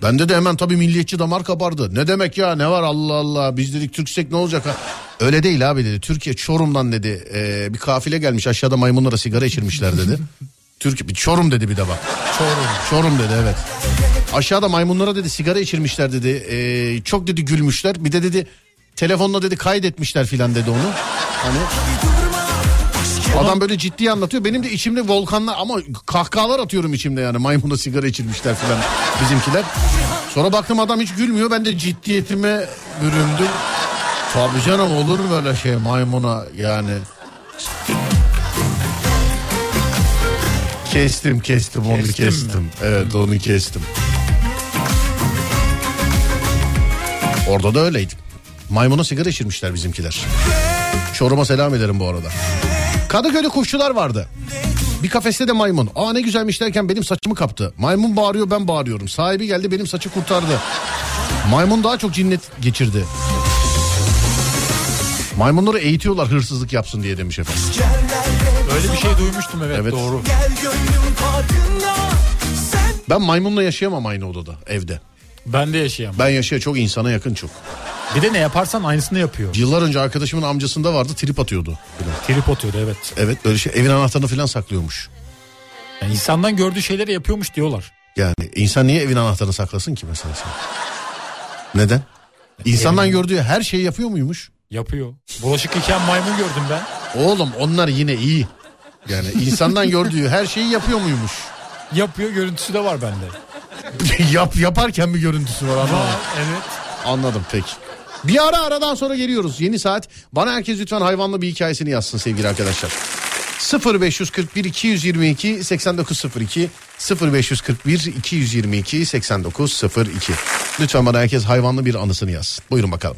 Bende de hemen tabii milliyetçi damar kabardı. Ne demek ya ne var Allah Allah biz dedik Türksek ne olacak ha? Öyle değil abi dedi. Türkiye Çorum'dan dedi e, bir kafile gelmiş aşağıda maymunlara sigara içirmişler dedi. Türkiye bir Çorum dedi bir de bak. Çorum. Çorum dedi evet. Aşağıda maymunlara dedi sigara içirmişler dedi. Ee, çok dedi gülmüşler. Bir de dedi telefonla dedi kaydetmişler filan dedi onu. Hani Adam böyle ciddi anlatıyor. Benim de içimde volkanlar ama kahkahalar atıyorum içimde yani. Maymuna sigara içirmişler filan bizimkiler. Sonra baktım adam hiç gülmüyor. Ben de ciddiyetime büründüm. Tabii canım olur böyle şey maymuna yani. Kestim kestim onu kestim. mi? Evet onu kestim. Orada da öyleydi. Maymuna sigara içirmişler bizimkiler. Çorum'a selam ederim bu arada. Kadıköy'de kuşçular vardı. Bir kafeste de maymun. Aa ne güzelmiş derken benim saçımı kaptı. Maymun bağırıyor ben bağırıyorum. Sahibi geldi benim saçı kurtardı. Maymun daha çok cinnet geçirdi. Maymunları eğitiyorlar hırsızlık yapsın diye demiş efendim. Öyle bir şey duymuştum evet, Evet. doğru. Ben maymunla yaşayamam aynı odada evde. Ben de yaşayamam. Ben yaşaya çok insana yakın çok. Bir de ne yaparsan aynısını yapıyor. Yıllar önce arkadaşımın amcasında vardı trip atıyordu. Falan. Trip atıyordu evet. Evet böyle şey evin anahtarını falan saklıyormuş. Yani insandan gördüğü şeyleri yapıyormuş diyorlar. Yani insan niye evin anahtarını saklasın ki mesela sen? Neden? İnsandan gördüğü her şeyi yapıyor muymuş? Yapıyor. Bulaşık yıkayan maymun gördüm ben. Oğlum onlar yine iyi. Yani insandan gördüğü her şeyi yapıyor muymuş? Yapıyor görüntüsü de var bende. Yap yaparken bir görüntüsü var anlamadım. evet. Anladım peki. Bir ara aradan sonra geliyoruz. Yeni saat. Bana herkes lütfen hayvanlı bir hikayesini yazsın sevgili arkadaşlar. 0541 222 8902 0541 222 8902 Lütfen bana herkes hayvanlı bir anısını yazsın. Buyurun bakalım.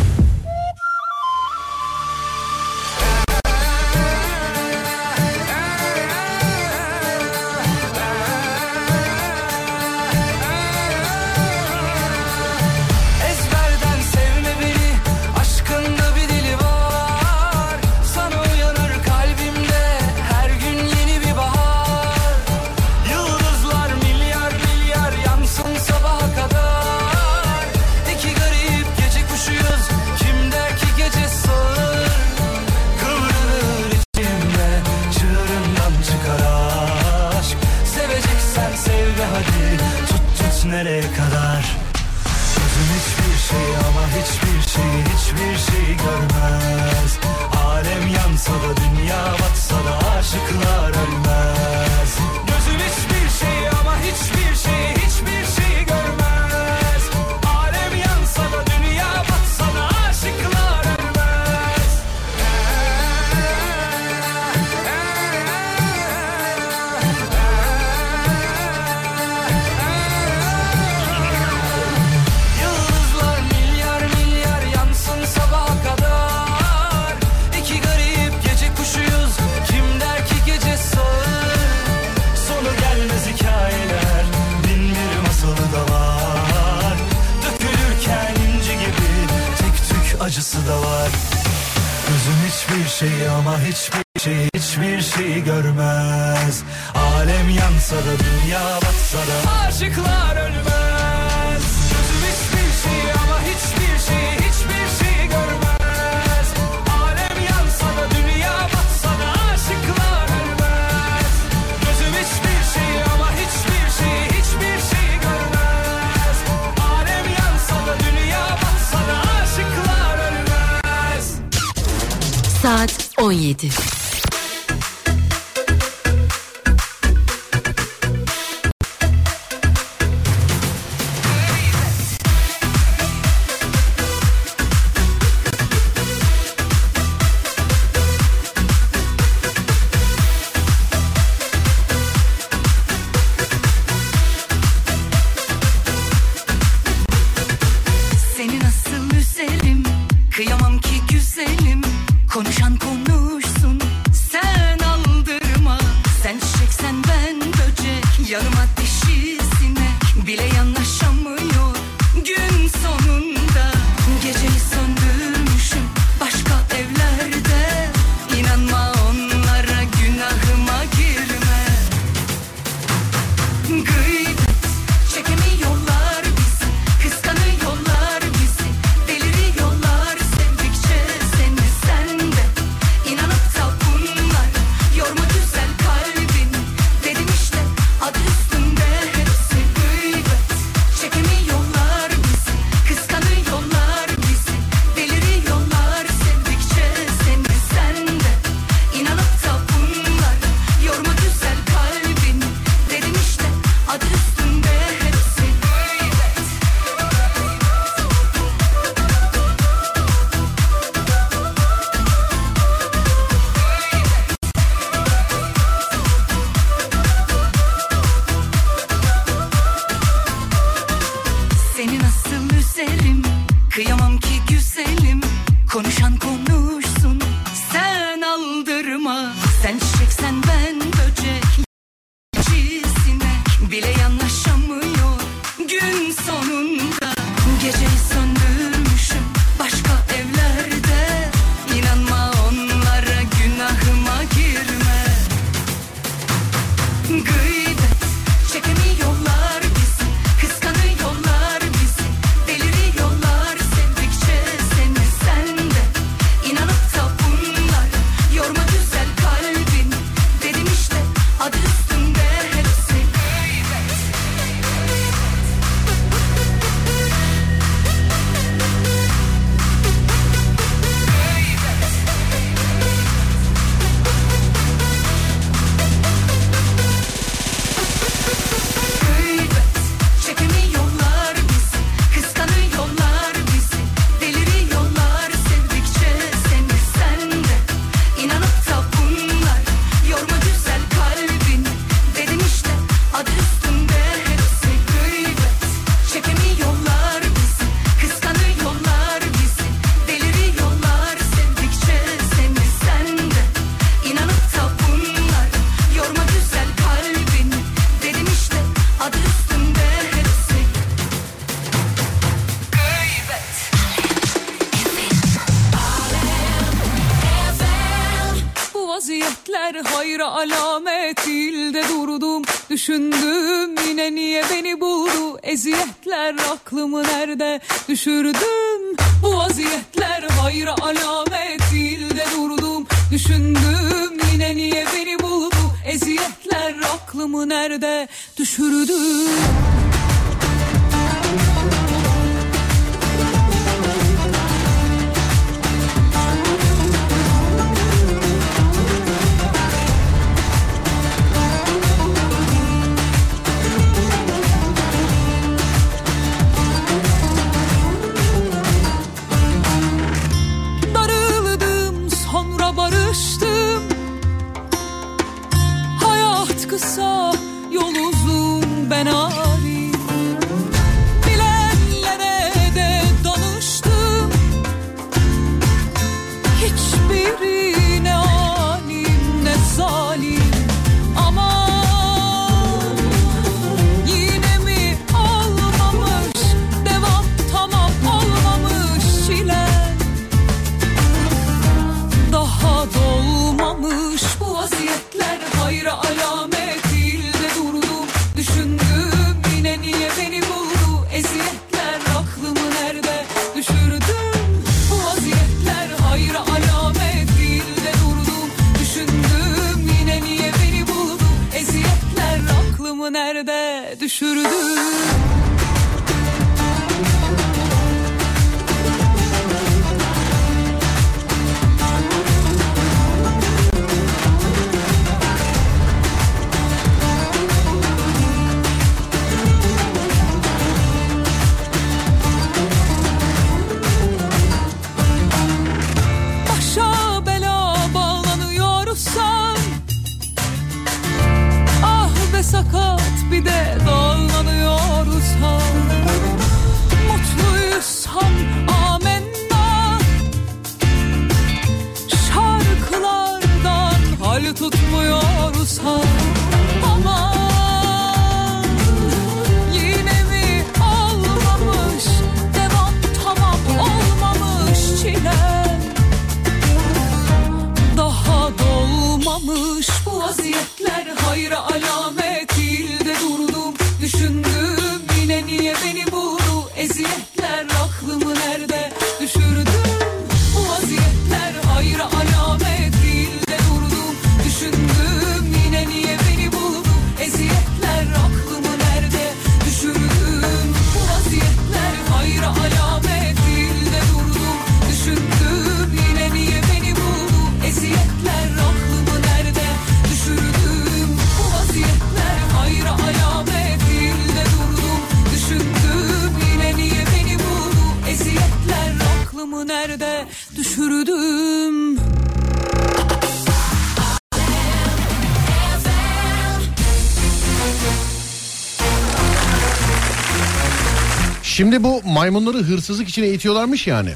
Maymunları hırsızlık için eğitiyorlarmış yani.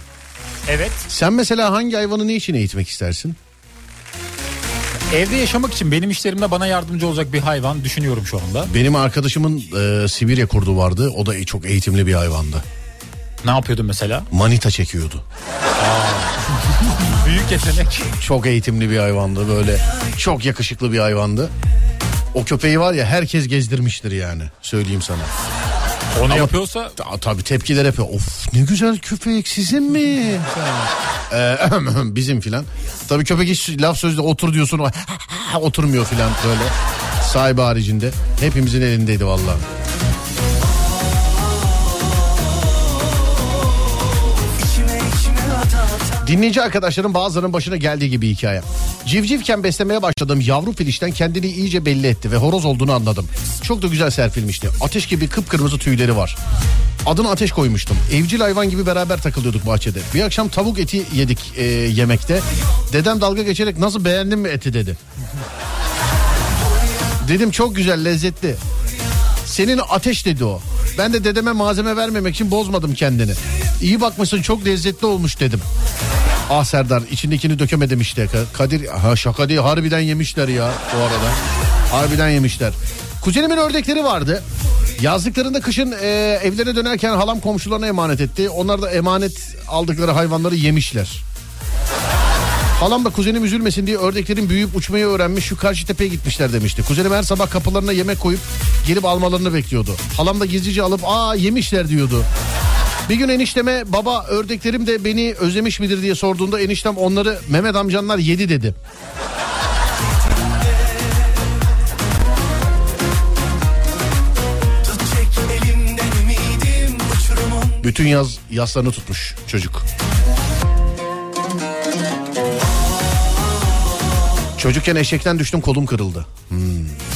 Evet. Sen mesela hangi hayvanı ne için eğitmek istersin? Evde yaşamak için benim işlerimde bana yardımcı olacak bir hayvan düşünüyorum şu anda. Benim arkadaşımın e, Sibirya kurdu vardı. O da çok eğitimli bir hayvandı. Ne yapıyordun mesela? Manita çekiyordu. Büyük yetenek. Çok eğitimli bir hayvandı böyle. Çok yakışıklı bir hayvandı. O köpeği var ya herkes gezdirmiştir yani. Söyleyeyim sana. Onu yapıyorsa Ta- tabii tepkiler yapıyor. Of ne güzel köpek sizin mi? Ee, bizim filan. Tabii köpek hiç laf sözde otur diyorsun. Oturmuyor filan böyle. Sahibi haricinde. Hepimizin elindeydi vallahi. Dinleyici arkadaşların bazılarının başına geldiği gibi hikaye. Civcivken beslemeye başladığım yavru filişten kendini iyice belli etti ve horoz olduğunu anladım. Çok da güzel serpilmişti. Ateş gibi kıpkırmızı tüyleri var. Adını ateş koymuştum. Evcil hayvan gibi beraber takılıyorduk bahçede. Bir akşam tavuk eti yedik e, yemekte. Dedem dalga geçerek nasıl beğendin mi eti dedi. Dedim çok güzel lezzetli. Senin ateş dedi o. Ben de dedeme malzeme vermemek için bozmadım kendini. İyi bakmışsın çok lezzetli olmuş dedim. Ah Serdar içindekini dökemedim işte. Ka- Kadir ha şaka değil harbiden yemişler ya bu arada. Harbiden yemişler. Kuzenimin ördekleri vardı. Yazlıklarında kışın e, evlerine dönerken halam komşularına emanet etti. Onlar da emanet aldıkları hayvanları yemişler. Halam da kuzenim üzülmesin diye ördeklerin büyüyüp uçmayı öğrenmiş şu karşı tepeye gitmişler demişti. Kuzenim her sabah kapılarına yemek koyup gelip almalarını bekliyordu. Halam da gizlice alıp aa yemişler diyordu. Bir gün enişteme baba ördeklerim de beni özlemiş midir diye sorduğunda eniştem onları Mehmet amcanlar yedi dedi. Bütün yaz yaslarını tutmuş çocuk. Çocukken eşekten düştüm kolum kırıldı. içime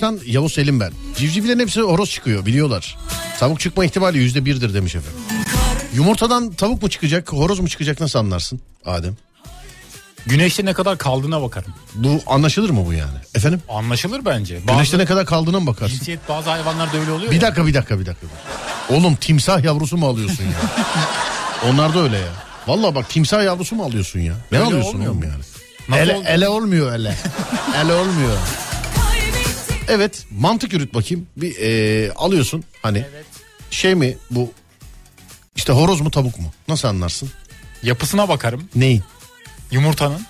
Kahramanmaraş'tan Yavuz Selim ben. Civcivlerin hepsi horoz çıkıyor biliyorlar. Tavuk çıkma ihtimali yüzde birdir demiş efendim. Yumurtadan tavuk mu çıkacak horoz mu çıkacak nasıl anlarsın Adem? Güneşte ne kadar kaldığına bakarım. Bu anlaşılır mı bu yani? Efendim? Anlaşılır bence. Bazı Güneşte ne kadar kaldığına mı bakarsın? cinsiyet bazı hayvanlarda öyle oluyor Bir ya. dakika bir dakika bir dakika. Oğlum timsah yavrusu mu alıyorsun ya? Onlar da öyle ya. Vallahi bak timsah yavrusu mu alıyorsun ya? Ne Öyle alıyorsun olmuyor oğlum mu? yani? Nasıl ele, ele olmuyor ele. ele olmuyor. Evet mantık yürüt bakayım. Bir e, alıyorsun hani şey mi bu işte horoz mu tavuk mu? Nasıl anlarsın? Yapısına bakarım. Neyin? Yumurtanın.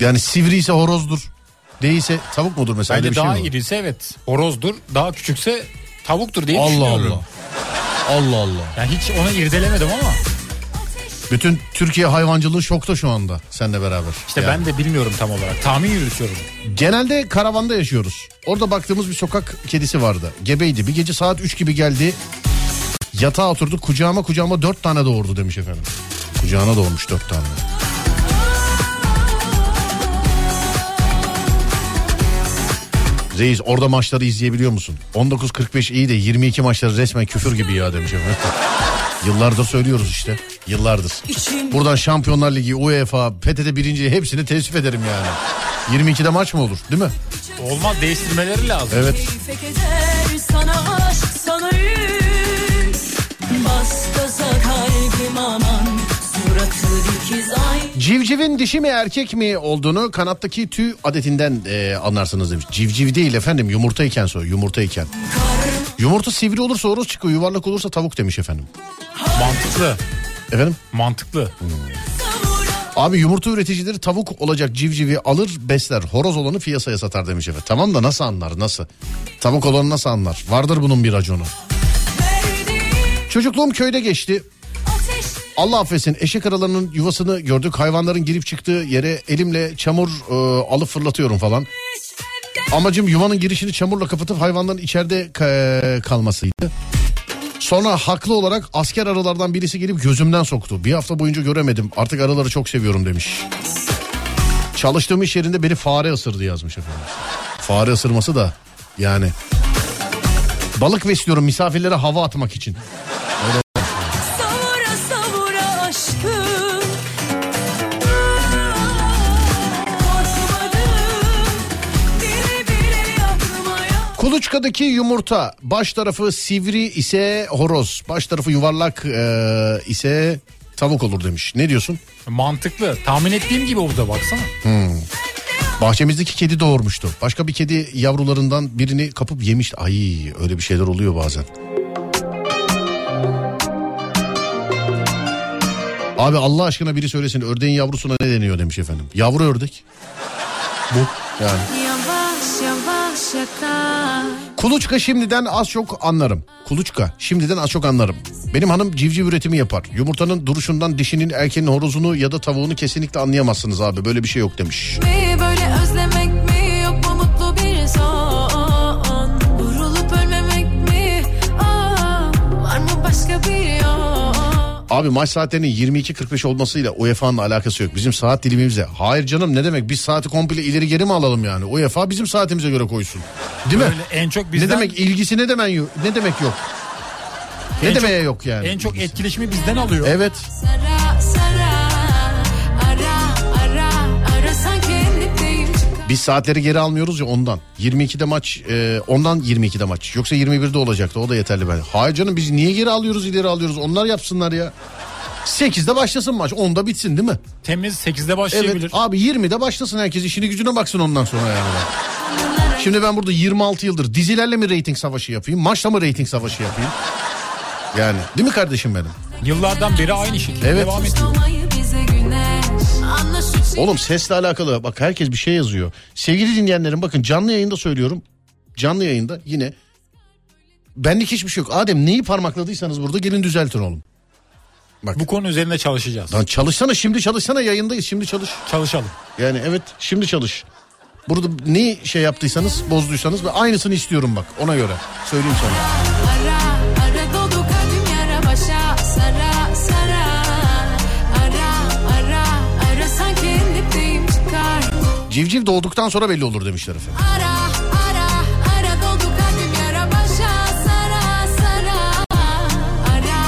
Yani sivri ise horozdur. Değilse tavuk mudur mesela? Bence şey daha var? iriyse evet horozdur. Daha küçükse tavuktur diye Allah düşünüyorum. Allah. Allah Allah. Yani hiç onu irdelemedim ama Bütün Türkiye hayvancılığı şokta şu anda seninle beraber. işte Yani. ben de bilmiyorum tam olarak. Tahmin yürütüyorum. Genelde karavanda yaşıyoruz. Orada baktığımız bir sokak kedisi vardı. Gebeydi. Bir gece saat 3 gibi geldi. Yatağa oturdu. Kucağıma kucağıma 4 tane doğurdu demiş efendim. Kucağına doğurmuş 4 tane. Reis orada maçları izleyebiliyor musun? 19.45 iyi de 22 maçları resmen küfür gibi ya demiş efendim. Yıllardır söylüyoruz işte. Yıllardır. Buradan Şampiyonlar Ligi, UEFA, PTT birinci hepsini teessüf ederim yani. 22'de maç mı olur değil mi? Olmaz değiştirmeleri lazım. Evet. Civcivin dişi mi erkek mi olduğunu kanattaki tüy adetinden e, anlarsınız demiş. Civciv değil efendim yumurtayken soy yumurtayken. Yumurta sivri olursa horoz çıkıyor yuvarlak olursa tavuk demiş efendim. Mantıklı. Efendim? Mantıklı. Abi yumurta üreticileri tavuk olacak civcivi alır besler. Horoz olanı piyasaya satar demiş efendim. Tamam da nasıl anlar nasıl? Tavuk olanı nasıl anlar? Vardır bunun bir raconu. Çocukluğum köyde geçti. Allah affetsin eşek aralarının yuvasını gördük. Hayvanların girip çıktığı yere elimle çamur e, alıp fırlatıyorum falan. Amacım yuvanın girişini çamurla kapatıp hayvanların içeride ka- kalmasıydı. Sonra haklı olarak asker arılardan birisi gelip gözümden soktu. Bir hafta boyunca göremedim. Artık arıları çok seviyorum demiş. Çalıştığım iş yerinde beni fare ısırdı yazmış efendim. Fare ısırması da yani. Balık besliyorum misafirlere hava atmak için. savura Kuluçkadaki yumurta baş tarafı sivri ise horoz, baş tarafı yuvarlak e, ise tavuk olur demiş. Ne diyorsun? Mantıklı. Tahmin ettiğim gibi oldu baksana. Bahçemizdeki kedi doğurmuştu. Başka bir kedi yavrularından birini kapıp yemişti. Ay öyle bir şeyler oluyor bazen. Abi Allah aşkına biri söylesin ördeğin yavrusuna ne deniyor demiş efendim. Yavru ördek. Bu yani. Kuluçka şimdiden az çok anlarım. Kuluçka şimdiden az çok anlarım. Benim hanım civciv üretimi yapar. Yumurtanın duruşundan dişinin erkeğin horozunu ya da tavuğunu kesinlikle anlayamazsınız abi. Böyle bir şey yok demiş. mi böyle özlemek mi yok mu mutlu bir son Abi maç saatlerinin 22.45 olmasıyla UEFA'nın alakası yok. Bizim saat dilimimizle. Hayır canım ne demek biz saati komple ileri geri mi alalım yani? UEFA bizim saatimize göre koysun. Değil mi? Öyle en çok bizden Ne demek ilgisi ne demek yok? Ne demek yok? Ne En demeye çok- yok yani? en çok etkileşimi bizden alıyor. Evet. Sara Biz saatleri geri almıyoruz ya ondan. 22'de maç e, ondan 22'de maç. Yoksa 21'de olacaktı o da yeterli ben. Hayır canım biz niye geri alıyoruz ileri alıyoruz onlar yapsınlar ya. 8'de başlasın maç 10'da bitsin değil mi? Temiz 8'de Evet başlayabilir. abi 20'de başlasın herkes işini gücüne baksın ondan sonra yani. Şimdi ben burada 26 yıldır dizilerle mi reyting savaşı yapayım maçla mı reyting savaşı yapayım? Yani değil mi kardeşim benim? Yıllardan beri aynı şekilde Evet. devam ediyor. Oğlum sesle alakalı bak herkes bir şey yazıyor. Sevgili dinleyenlerim bakın canlı yayında söylüyorum. Canlı yayında yine benlik hiçbir şey yok. Adem neyi parmakladıysanız burada gelin düzeltin oğlum. Bak. Bu konu üzerinde çalışacağız. Lan çalışsana şimdi çalışsana yayındayız şimdi çalış. Çalışalım. Yani evet şimdi çalış. Burada ne şey yaptıysanız bozduysanız ve aynısını istiyorum bak ona göre. Söyleyeyim sana. Civciv doğduktan sonra belli olur demişler efendim. Ara ara ara dolu kalbim yara başa Sara sara Ara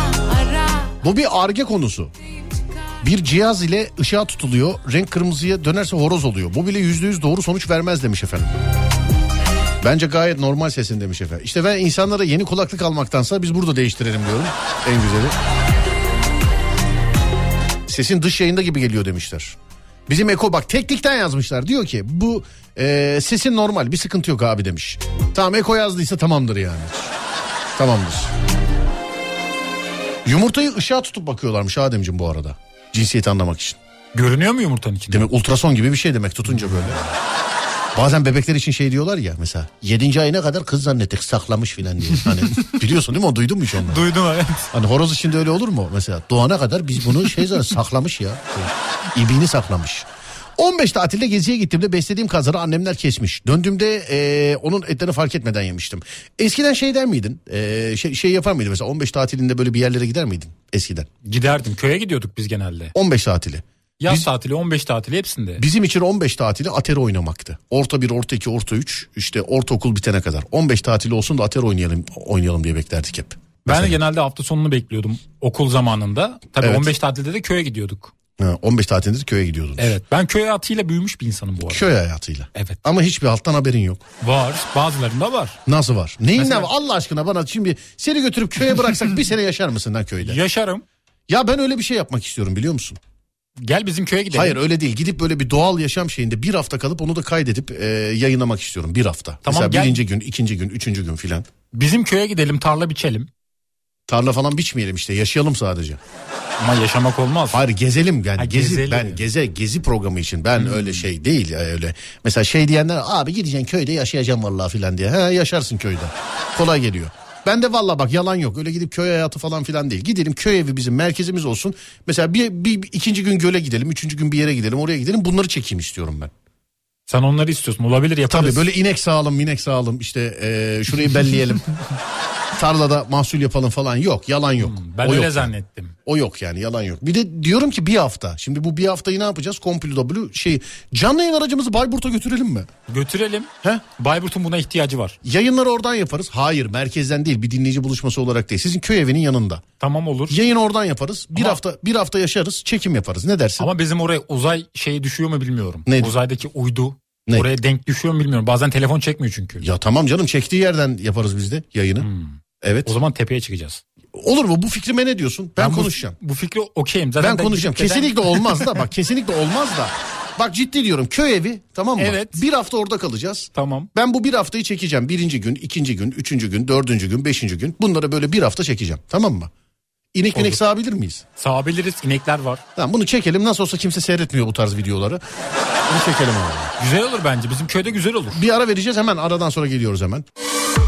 ara Bu bir arge konusu. Bir cihaz ile ışığa tutuluyor. Renk kırmızıya dönerse horoz oluyor. Bu bile yüzde yüz doğru sonuç vermez demiş efendim. Bence gayet normal sesin demiş efendim. İşte ben insanlara yeni kulaklık almaktansa biz burada değiştirelim diyorum. En güzeli. Sesin dış yayında gibi geliyor demişler. Bizim Eko bak teknikten yazmışlar. Diyor ki bu e, sesin normal bir sıkıntı yok abi demiş. Tamam Eko yazdıysa tamamdır yani. Tamamdır. Yumurtayı ışığa tutup bakıyorlarmış Ademciğim bu arada. Cinsiyeti anlamak için. Görünüyor mu yumurtanın içinde? Demek ultrason gibi bir şey demek tutunca böyle. Bazen bebekler için şey diyorlar ya mesela 7. ayına kadar kız zannettik saklamış filan diye. Hani biliyorsun değil mi o duydun mu hiç onları? Duydum evet. Hani horoz içinde öyle olur mu mesela? Doğana kadar biz bunu şey zaten saklamış ya. İbini saklamış. 15 tatilde geziye gittiğimde beslediğim kazları annemler kesmiş. Döndüğümde eee, onun etlerini fark etmeden yemiştim. Eskiden şey der miydin? Eee, şey, şey yapar mıydın mesela 15 tatilinde böyle bir yerlere gider miydin eskiden? Giderdim. Köye gidiyorduk biz genelde. 15 tatili. Yaz Biz- tatili 15 tatili hepsinde. Bizim için 15 tatili Atari oynamaktı. Orta 1, orta 2, orta 3 işte ortaokul bitene kadar. 15 tatili olsun da Atari oynayalım oynayalım diye beklerdik hep. ben de Mesela. genelde hafta sonunu bekliyordum okul zamanında. Tabii Evet. 15 tatilde de köye gidiyorduk. Ha, 15 tatilinde de köye gidiyordunuz. Evet ben köy hayatıyla büyümüş bir insanım bu arada. Köy hayatıyla. Evet. Ama hiçbir alttan haberin yok. Var bazılarında var. Nasıl var? Neyin Mesela- var? Allah aşkına bana şimdi seni götürüp köye bıraksak bir sene yaşar mısın lan köyde? Yaşarım. Ya ben öyle bir şey yapmak istiyorum biliyor musun? Gel bizim köye gidelim. Hayır öyle değil. Gidip böyle bir doğal yaşam şeyinde bir hafta kalıp onu da kaydedip e, yayınlamak istiyorum bir hafta. Tamam, Mesela gel. birinci gün, ikinci gün, üçüncü gün filan. Bizim köye gidelim tarla biçelim. Tarla falan biçmeyelim işte yaşayalım sadece. Ama yaşamak olmaz. Hayır gezelim yani Ha, gezi gezelim. Hmm. ben geze gezi programı için ben öyle şey değil ya, öyle. Mesela şey diyenler abi gideceksin köyde yaşayacağım vallahi filan diye. He yaşarsın köyde. Kolay geliyor. Ben de valla bak yalan yok. Öyle gidip köy hayatı falan filan değil. Gidelim köy evi bizim merkezimiz olsun. Mesela bir, bir, bir- ikinci gün göle gidelim. Üçüncü gün bir yere gidelim. Oraya gidelim. Bunları çekeyim istiyorum ben. Sen onları istiyorsun. Olabilir yaparız. Tabii böyle inek sağalım minek sağalım işte eee, şurayı belleyelim. Tarlada mahsul yapalım falan yok yalan yok. Hmm, Ben o öyle yok yani. zannettim. O yok yani yalan yok. Bir de diyorum ki bir hafta. Şimdi bu bir haftayı ne yapacağız? Komplo W şey canlı yayın aracımızı Bayburt'a götürelim mi? Götürelim. He? Bayburt'un buna ihtiyacı var. Yayınları oradan yaparız. Hayır merkezden değil bir dinleyici buluşması olarak değil. Sizin köy evinin yanında. Tamam olur. Yayın oradan yaparız. Bir Ama- hafta bir hafta yaşarız. Çekim yaparız. Ne dersin? Ama bizim oraya uzay şeyi düşüyor mu bilmiyorum. Ne? Uzaydaki uydu. Ne? Oraya denk düşüyor mu bilmiyorum. Bazen telefon çekmiyor çünkü. Ya tamam canım çektiği yerden yaparız biz de yayını. Evet. O zaman tepeye çıkacağız. Olur mu? Bu fikrime ne diyorsun? Ben, bu- konuşacağım. Bu, fikri okeyim. Zaten Ben konuşacağım. Kesinlikle olmaz da bak kesinlikle olmaz da. Bak ciddi diyorum köy evi tamam mı? Evet. Bir hafta orada kalacağız. Tamam. Ben bu bir haftayı çekeceğim. Birinci gün, ikinci gün, üçüncü gün, dördüncü gün, beşinci gün. Bunları böyle bir hafta çekeceğim. Tamam mı? İnek minek Olur. sağabilir miyiz? Sağabiliriz. inekler var. Tamam bunu çekelim. Nasıl olsa kimse seyretmiyor bu tarz videoları. Bunu çekelim abi. Güzel olur bence. Bizim köyde güzel olur. Bir ara vereceğiz hemen aradan sonra geliyoruz hemen.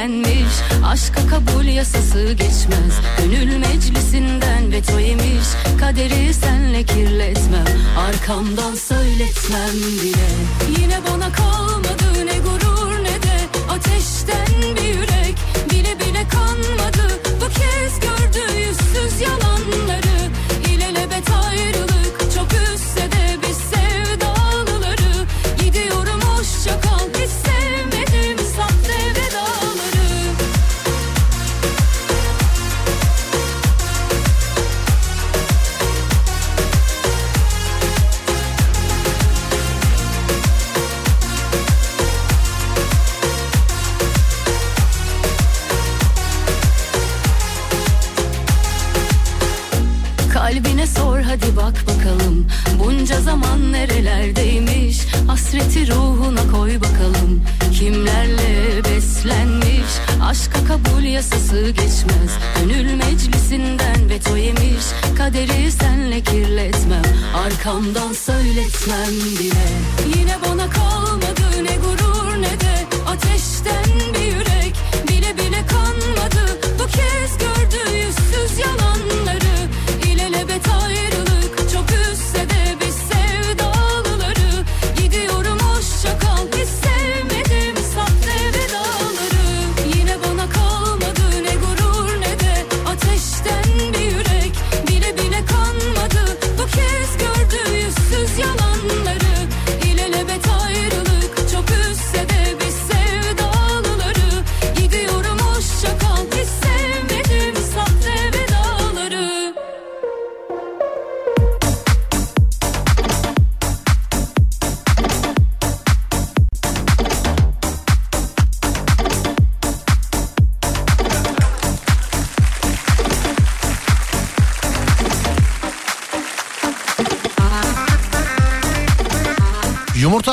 Beslenmiş Aşka kabul yasası geçmez. Gönül meclisinden veto yemiş. Kaderi senle kirletmem. Arkamdan söyletmem bile. Yine bana kalmadı ne gurur ne de Ateşten bir yürek. Bile bile kanmadı. Bu kez gördü yüzsüz yalanları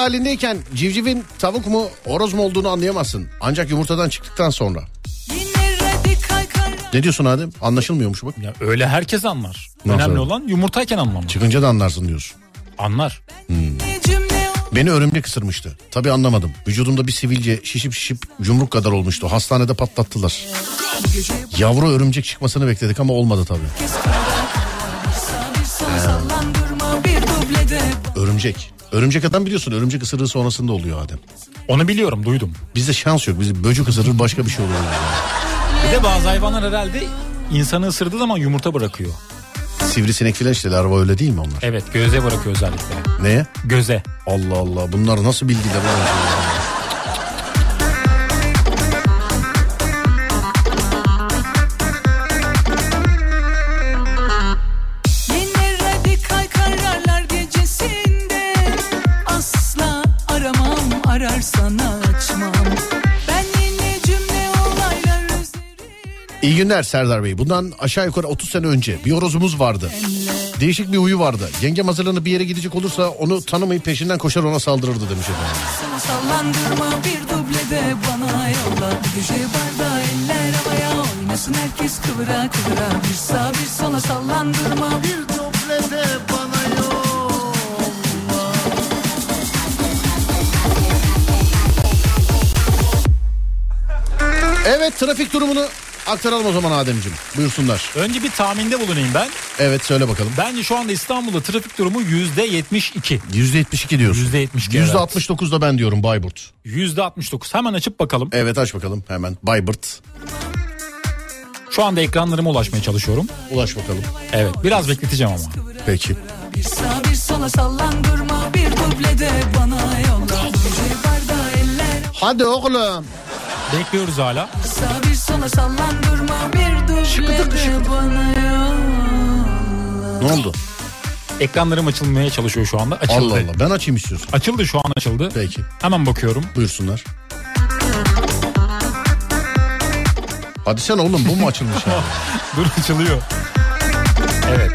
halindeyken civcivin tavuk mu horoz mu olduğunu anlayamazsın. Ancak yumurtadan çıktıktan sonra. Ne diyorsun Adem? Anlaşılmıyormuş bak. Ya öyle herkes anlar. Nasıl? Önemli olan yumurtayken anlamak. Çıkınca da anlarsın diyorsun. Anlar. cümle Beni örümcek ısırmıştı. Tabii anlamadım. Vücudumda bir sivilce şişip şişip yumruk kadar olmuştu. Hastanede patlattılar. Yavru örümcek çıkmasını bekledik ama olmadı tabii. dublede Örümcek. Örümcek adam biliyorsun örümcek ısırığı sonrasında oluyor Adem. Onu biliyorum duydum. Bizde şans yok. Bizi böcek ısırır başka bir şey oluyor. Bir de bazı hayvanlar herhalde insanı ısırdığı zaman yumurta bırakıyor. Sivrisinek filan işte larva öyle değil mi onlar? Evet göze bırakıyor özellikle. Neye? Göze. Allah Allah bunlar nasıl bilgiler? İyi günler Serdar Bey. Bundan aşağı yukarı 30 sene önce bir horozumuz vardı. Değişik bir huyu vardı. Yengem hazırlanıp bir yere gidecek olursa onu tanımayıp peşinden koşar ona saldırırdı demiş efendim. Sallandırma bir dublede bana yolla gece barda eller havaya oynasın herkes kıvıra kıvıra Bir sağ bir sola sallandırma bir dublede bana yolla Evet trafik durumunu aktaralım o zaman Ademciğim. Buyursunlar. Önce bir tahminde bulunayım ben. Evet söyle bakalım. Bence şu anda İstanbul'da trafik durumu yüzde 72. %72 diyorsun. Yüzde 72, evet. %69 da ben diyorum Bayburt. Yüzde 69. Hemen açıp bakalım. Evet aç bakalım hemen. Bayburt. Şu anda ekranlarıma ulaşmaya çalışıyorum. Ulaş bakalım. Evet biraz bekleteceğim ama. Peki. Bir sağ bir sola sallandırma bir dublede bana yolla Hadi oğlum. Bekliyoruz hala. Sağ sola sallandırma bir dublede bana yolla Ne oldu? Ekranlarım açılmaya çalışıyor şu anda. Açıldı. Allah Allah ben açayım istiyorsun. Açıldı şu an açıldı. Peki Hemen bakıyorum. buyursunlar. Hadi sen oğlum bu mu açılmış ya? Dur açılıyor. Evet.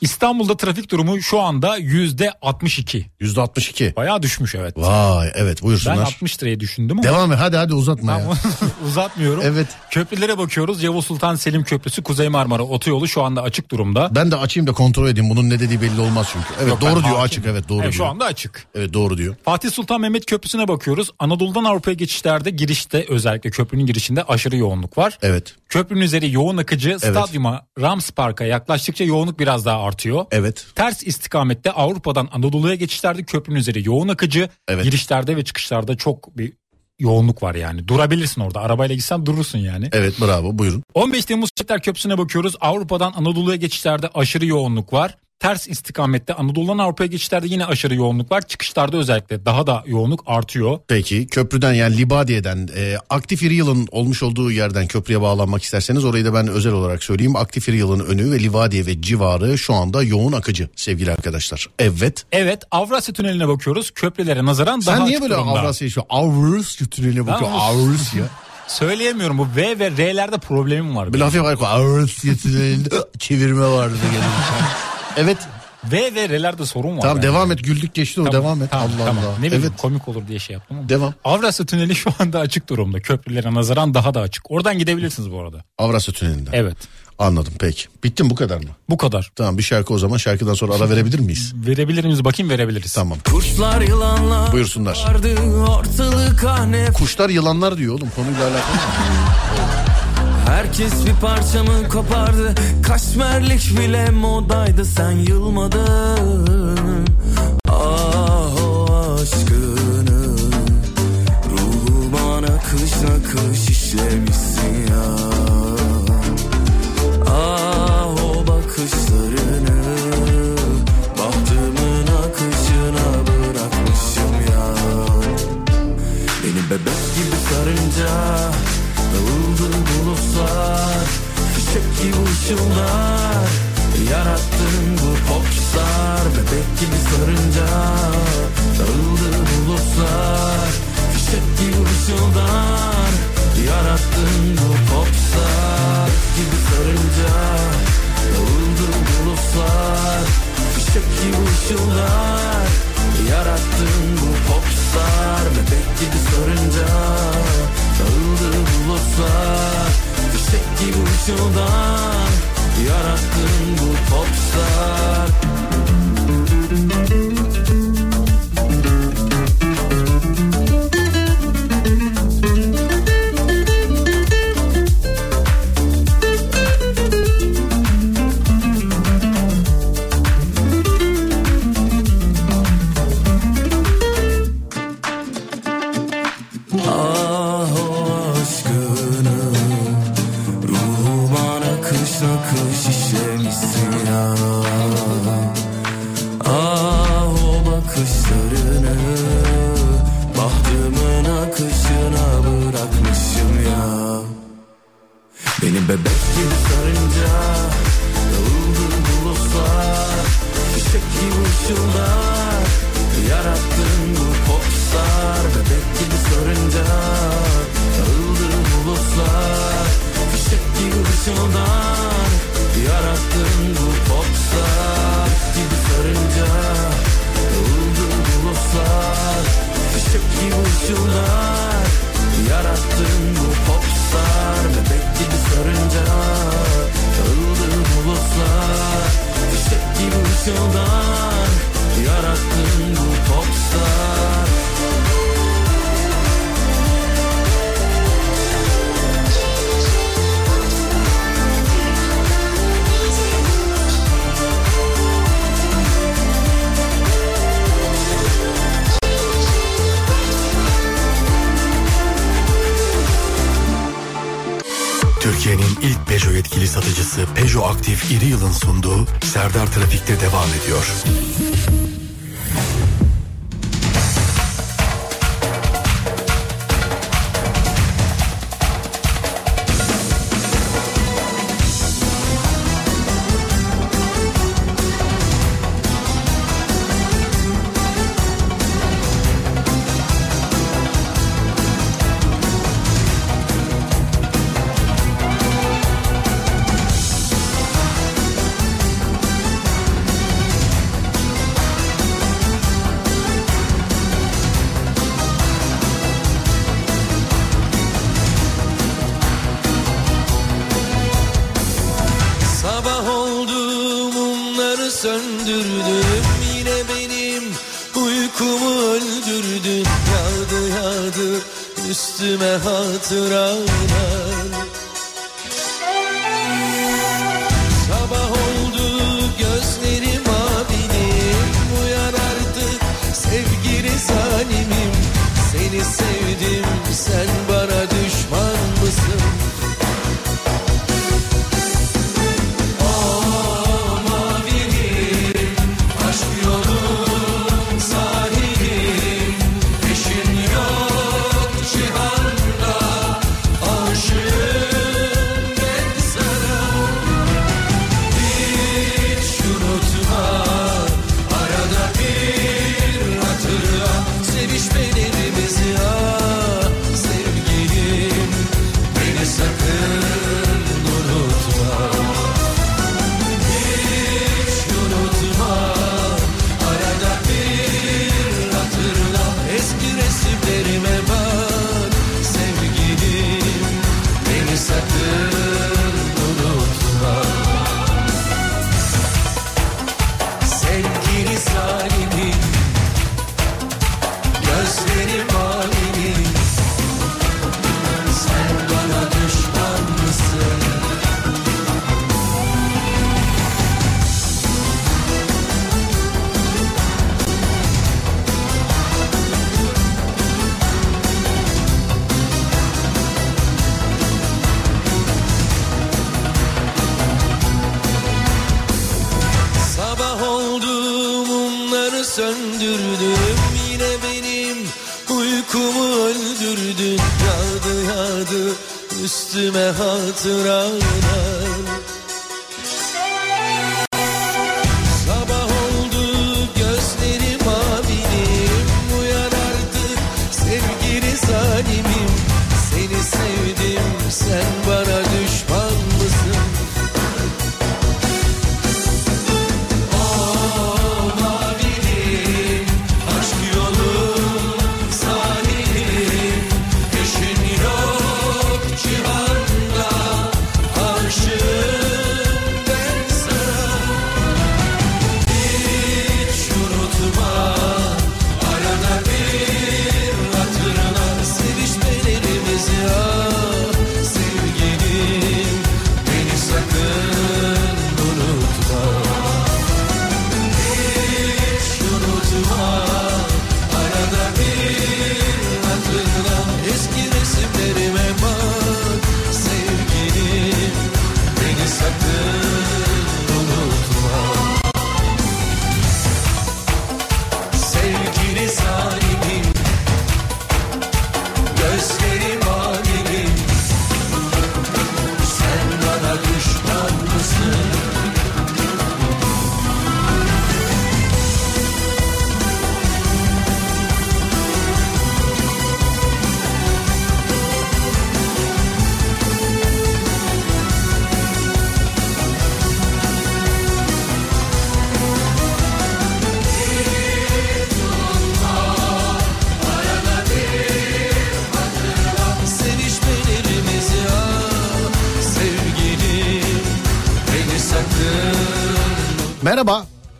İstanbul'da trafik durumu şu anda yüzde 62. %62. Bayağı düşmüş evet. Vay evet Ben buyursunlar. 60 liraya düşündüm ama Devam et hadi hadi uzatma ya. uzatmıyorum. Evet. Köprülere bakıyoruz. Yavuz Sultan Selim Köprüsü Kuzey Marmara Otoyolu şu anda açık durumda. Ben de açayım da kontrol edeyim. Bunun ne dediği belli olmaz çünkü. Evet Yok, ben doğru diyor hakim. açık evet doğru Evet, diyor. şu anda açık. Evet doğru diyor. Fatih Sultan Mehmet Köprüsü'ne bakıyoruz. Anadolu'dan Avrupa'ya geçişlerde girişte özellikle köprünün girişinde aşırı yoğunluk var. Evet Köprünün üzeri yoğun akıcı Evet. stadyuma Rams Park'a yaklaştıkça yoğunluk biraz daha artıyor. evet. Ters istikamette Avrupa'dan Anadolu'ya geçişlerde köprünün üzeri yoğun akıcı. Evet. Girişlerde ve çıkışlarda çok bir yoğunluk var yani. Durabilirsin orada. Arabayla gitsen durursun yani. Evet bravo buyurun. 15 Temmuz Şehitler Köprüsü'ne bakıyoruz. Avrupa'dan Anadolu'ya geçişlerde aşırı yoğunluk var. Ters istikamette Anadolu'dan Avrupa'ya geçişlerde yine aşırı yoğunluk var. Çıkışlarda özellikle daha da yoğunluk artıyor. Peki köprüden yani Libadiye'den e, Aktif Real'ın olmuş olduğu yerden köprüye bağlanmak isterseniz orayı da ben özel olarak söyleyeyim. Aktif Real'ın önü ve Livadiye ve civarı şu anda yoğun akıcı sevgili arkadaşlar. Evet. Evet Avrasya Tüneli'ne bakıyoruz. Köprülere nazaran daha Sen niye böyle durumda. Avrasya şu Avrasya tüneline bakıyor? Ben- Avrasya. Söyleyemiyorum bu V ve R'lerde problemim var. Bir laf yapar. Avrasya tünelinde çevirme vardı. Evet. V ve R'lerde sorun var. Tamam bende. devam et güldük geçti o Tamam, devam et. tamam, Allah tamam. Allah. Ne bileyim evet. komik olur diye şey yaptım ama. Devam. Avrasya Tüneli şu anda açık durumda. Köprülere nazaran daha da açık. Oradan gidebilirsiniz bu arada. Avrasya tünelinden. Evet. Anladım peki. Bitti mi bu kadar mı? Bu kadar. Tamam bir şarkı o zaman şarkıdan sonra ara verebilir miyiz? Verebilir miyiz? Bakayım verebiliriz. Tamam. Kuşlar yılanlar Buyursunlar. vardı ortalık Kuşlar yılanlar diyor oğlum konuyla alakalı. Herkes bir parçamı kopardı. Kaşmerlik bile modaydı. Sen yılmadın. Ah o aşkını Ruhuma nakış nakış işlemişsin ya. Ah ki bu ışıllar Yarattın bu popstar Bebek gibi sarınca Dağıldı bulutlar Fişek gibi ışıldar Yarattın bu popstar Gibi sarınca Dağıldı bulutlar Fişek gibi ışıldar Yarattın bu popstar Bebek gibi sarınca Dağıldı bulutlar Çek ki bu Yarattın bu popstar. söndürdüm Yine benim uykumu öldürdün. Yağdı yağdı üstüme hatıralar. Sabah oldu gözlerim abinim Uyan artık sevgili zalimim. Seni sevdim sen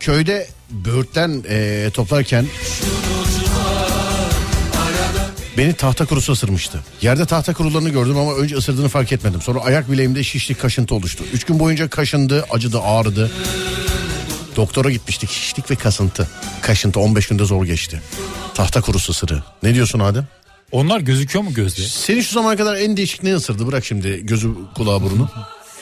Köyde böğürtlen e, toplarken beni tahta kurusu ısırmıştı. Yerde tahta kurularını gördüm ama önce ısırdığını fark etmedim. Sonra ayak bileğimde şişlik kaşıntı oluştu. Üç gün boyunca kaşındı, acıdı, ağrıdı. Doktora gitmiştik, şişlik ve kasıntı. Kaşıntı 15 günde zor geçti. Tahta kurusu ısırı. Ne diyorsun Adem? Onlar gözüküyor mu gözle? Seni şu zamana kadar en değişik ne ısırdı? Bırak şimdi gözü kulağı burnu.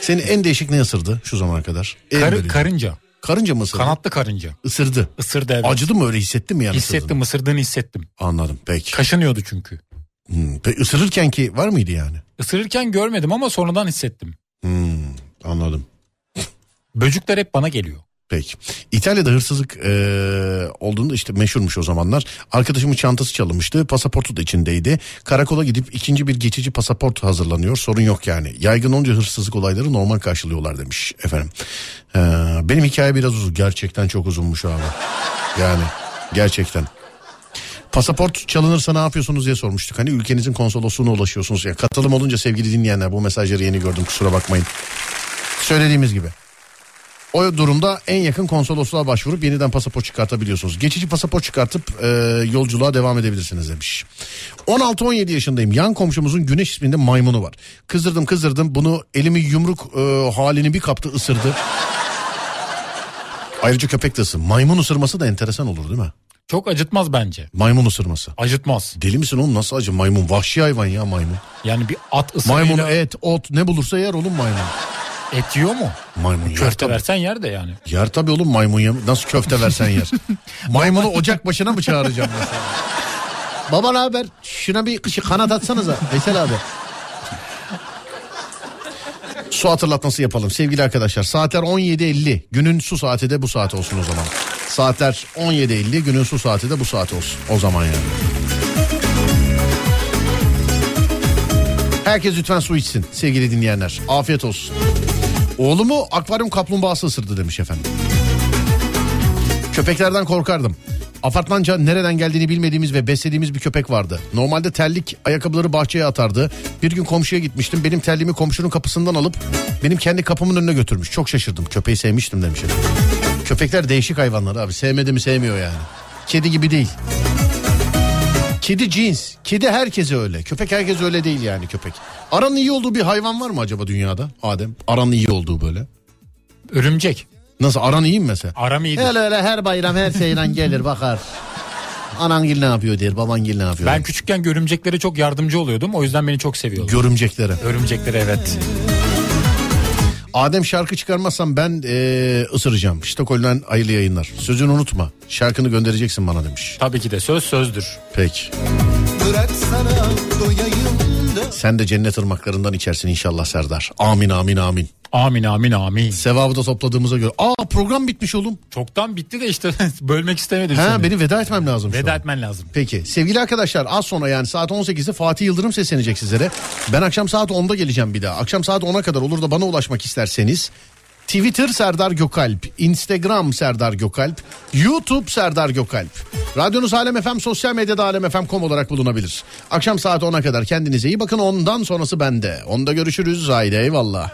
Seni en değişik ne ısırdı şu zamana kadar? En böyle- karınca. Karınca mı ısırdı? Kanatlı karınca. Isırdı. Isırdı evet. Acıdı mı öyle hissettin mi yani? Hissettim ısırdığını? ısırdığını hissettim. Anladım peki. Kaşınıyordu çünkü. Hmm, peki ısırırken ki var mıydı yani? Isırırken görmedim ama sonradan hissettim. Hmm, anladım. Böcükler hep bana geliyor. Peki. İtalya'da hırsızlık eee olduğunda işte meşhurmuş o zamanlar. Arkadaşımın çantası çalınmıştı. Pasaportu da içindeydi. Karakola gidip ikinci bir geçici pasaport hazırlanıyor. Sorun yok yani. Yaygın olunca hırsızlık olayları normal karşılıyorlar demiş efendim. Eee, benim hikaye biraz uzun. Gerçekten çok uzunmuş abi. Yani gerçekten. Pasaport çalınırsa ne yapıyorsunuz diye sormuştuk. Hani ülkenizin konsolosluğuna ulaşıyorsunuz. Ya katılım olunca sevgili dinleyenler bu mesajları yeni gördüm kusura bakmayın. Söylediğimiz gibi. O durumda en yakın konsolosluğa başvurup yeniden pasaport çıkartabiliyorsunuz. Geçici pasaport çıkartıp e, yolculuğa devam edebilirsiniz demiş. 16-17 yaşındayım. Yan komşumuzun Güneş isminde maymunu var. Kızdırdım kızdırdım bunu elimi yumruk e, halini bir kaptı ısırdı. Ayrıca köpek de ısır. Maymun ısırması da enteresan olur değil mi? Çok acıtmaz bence. Maymun ısırması. Acıtmaz. Deli misin oğlum nasıl acı maymun? Vahşi hayvan ya maymun. Yani bir at ısırıyla Maymun et, ot ne bulursa yer oğlum maymun. Et yiyor mu? Maymun yer Köfte tabii. versen yer de yani. Yer tabii oğlum maymun ya. Nasıl köfte versen yer. Maymunu ocak başına mı çağıracağım mesela? Baba ne haber? Şuna bir kışı kanat atsanıza. Veysel abi. Su hatırlatması yapalım sevgili arkadaşlar. Saatler 17.50. Günün su saati de bu saat olsun o zaman. Saatler 17.50. Günün su saati de bu saat olsun. O zaman yani. Herkes lütfen su içsin sevgili dinleyenler. Afiyet olsun. Oğlumu akvaryum kaplumbağası ısırdı demiş efendim. Köpeklerden korkardım. Apartmanca nereden geldiğini bilmediğimiz ve beslediğimiz bir köpek vardı. Normalde terlik ayakkabıları bahçeye atardı. Bir gün komşuya gitmiştim. Benim terliğimi komşunun kapısından alıp benim kendi kapımın önüne götürmüş. Çok şaşırdım. Köpeği sevmiştim demiş. efendim. Köpekler değişik hayvanlar abi. Sevmedi mi sevmiyor yani. Kedi gibi değil. Kedi cins. Kedi herkese öyle. Köpek herkese öyle değil yani köpek. Aranın iyi olduğu bir hayvan var mı acaba dünyada? Adem. Aranın iyi olduğu böyle. Örümcek. Nasıl aran iyi mi mesela? Aram iyidir. Öyle öyle her bayram her şeyden gelir bakar. Anangil ne yapıyor der, babangil ne yapıyor? Ben küçükken görümceklere çok yardımcı oluyordum. O yüzden beni çok seviyorlar. Görümceklere. Örümcekleri evet. Adem şarkı çıkarmazsam ben eee, ısıracağım. Stockholm'dan hayırlı yayınlar. Sözünü unutma. Şarkını göndereceksin bana demiş. Tabii ki de söz sözdür. Peki. Bıraksana doyayım da Sen de cennet ırmaklarından içersin inşallah Serdar. Amin amin amin. Amin amin amin. Sevabı da topladığımıza göre. Aa program bitmiş oğlum. Çoktan bitti de işte bölmek istemedim Ha seni. benim veda etmem lazım Veda etmen lazım. Peki sevgili arkadaşlar az sonra yani saat 18'de Fatih Yıldırım seslenecek sizlere. Ben akşam saat 10'da geleceğim bir daha. Akşam saat 10'a kadar olur da bana ulaşmak isterseniz Twitter Serdar Gökalp, Instagram Serdar Gökalp, YouTube Serdar Gökalp. Radyonuz Alem FM, sosyal medyada alemfm.com olarak bulunabilir. Akşam saat 10'a kadar kendinize iyi bakın. Ondan sonrası bende. Onda görüşürüz. Haydi eyvallah.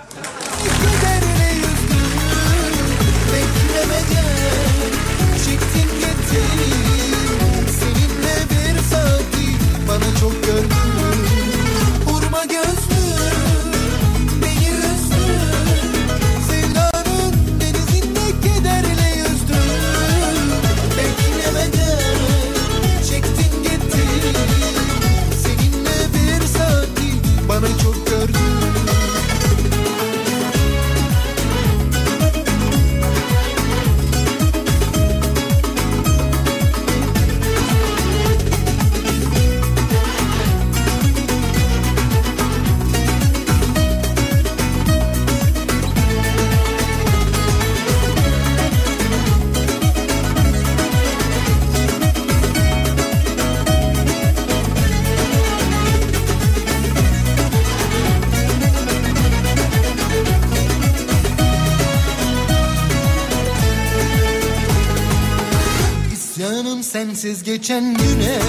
Geçen güne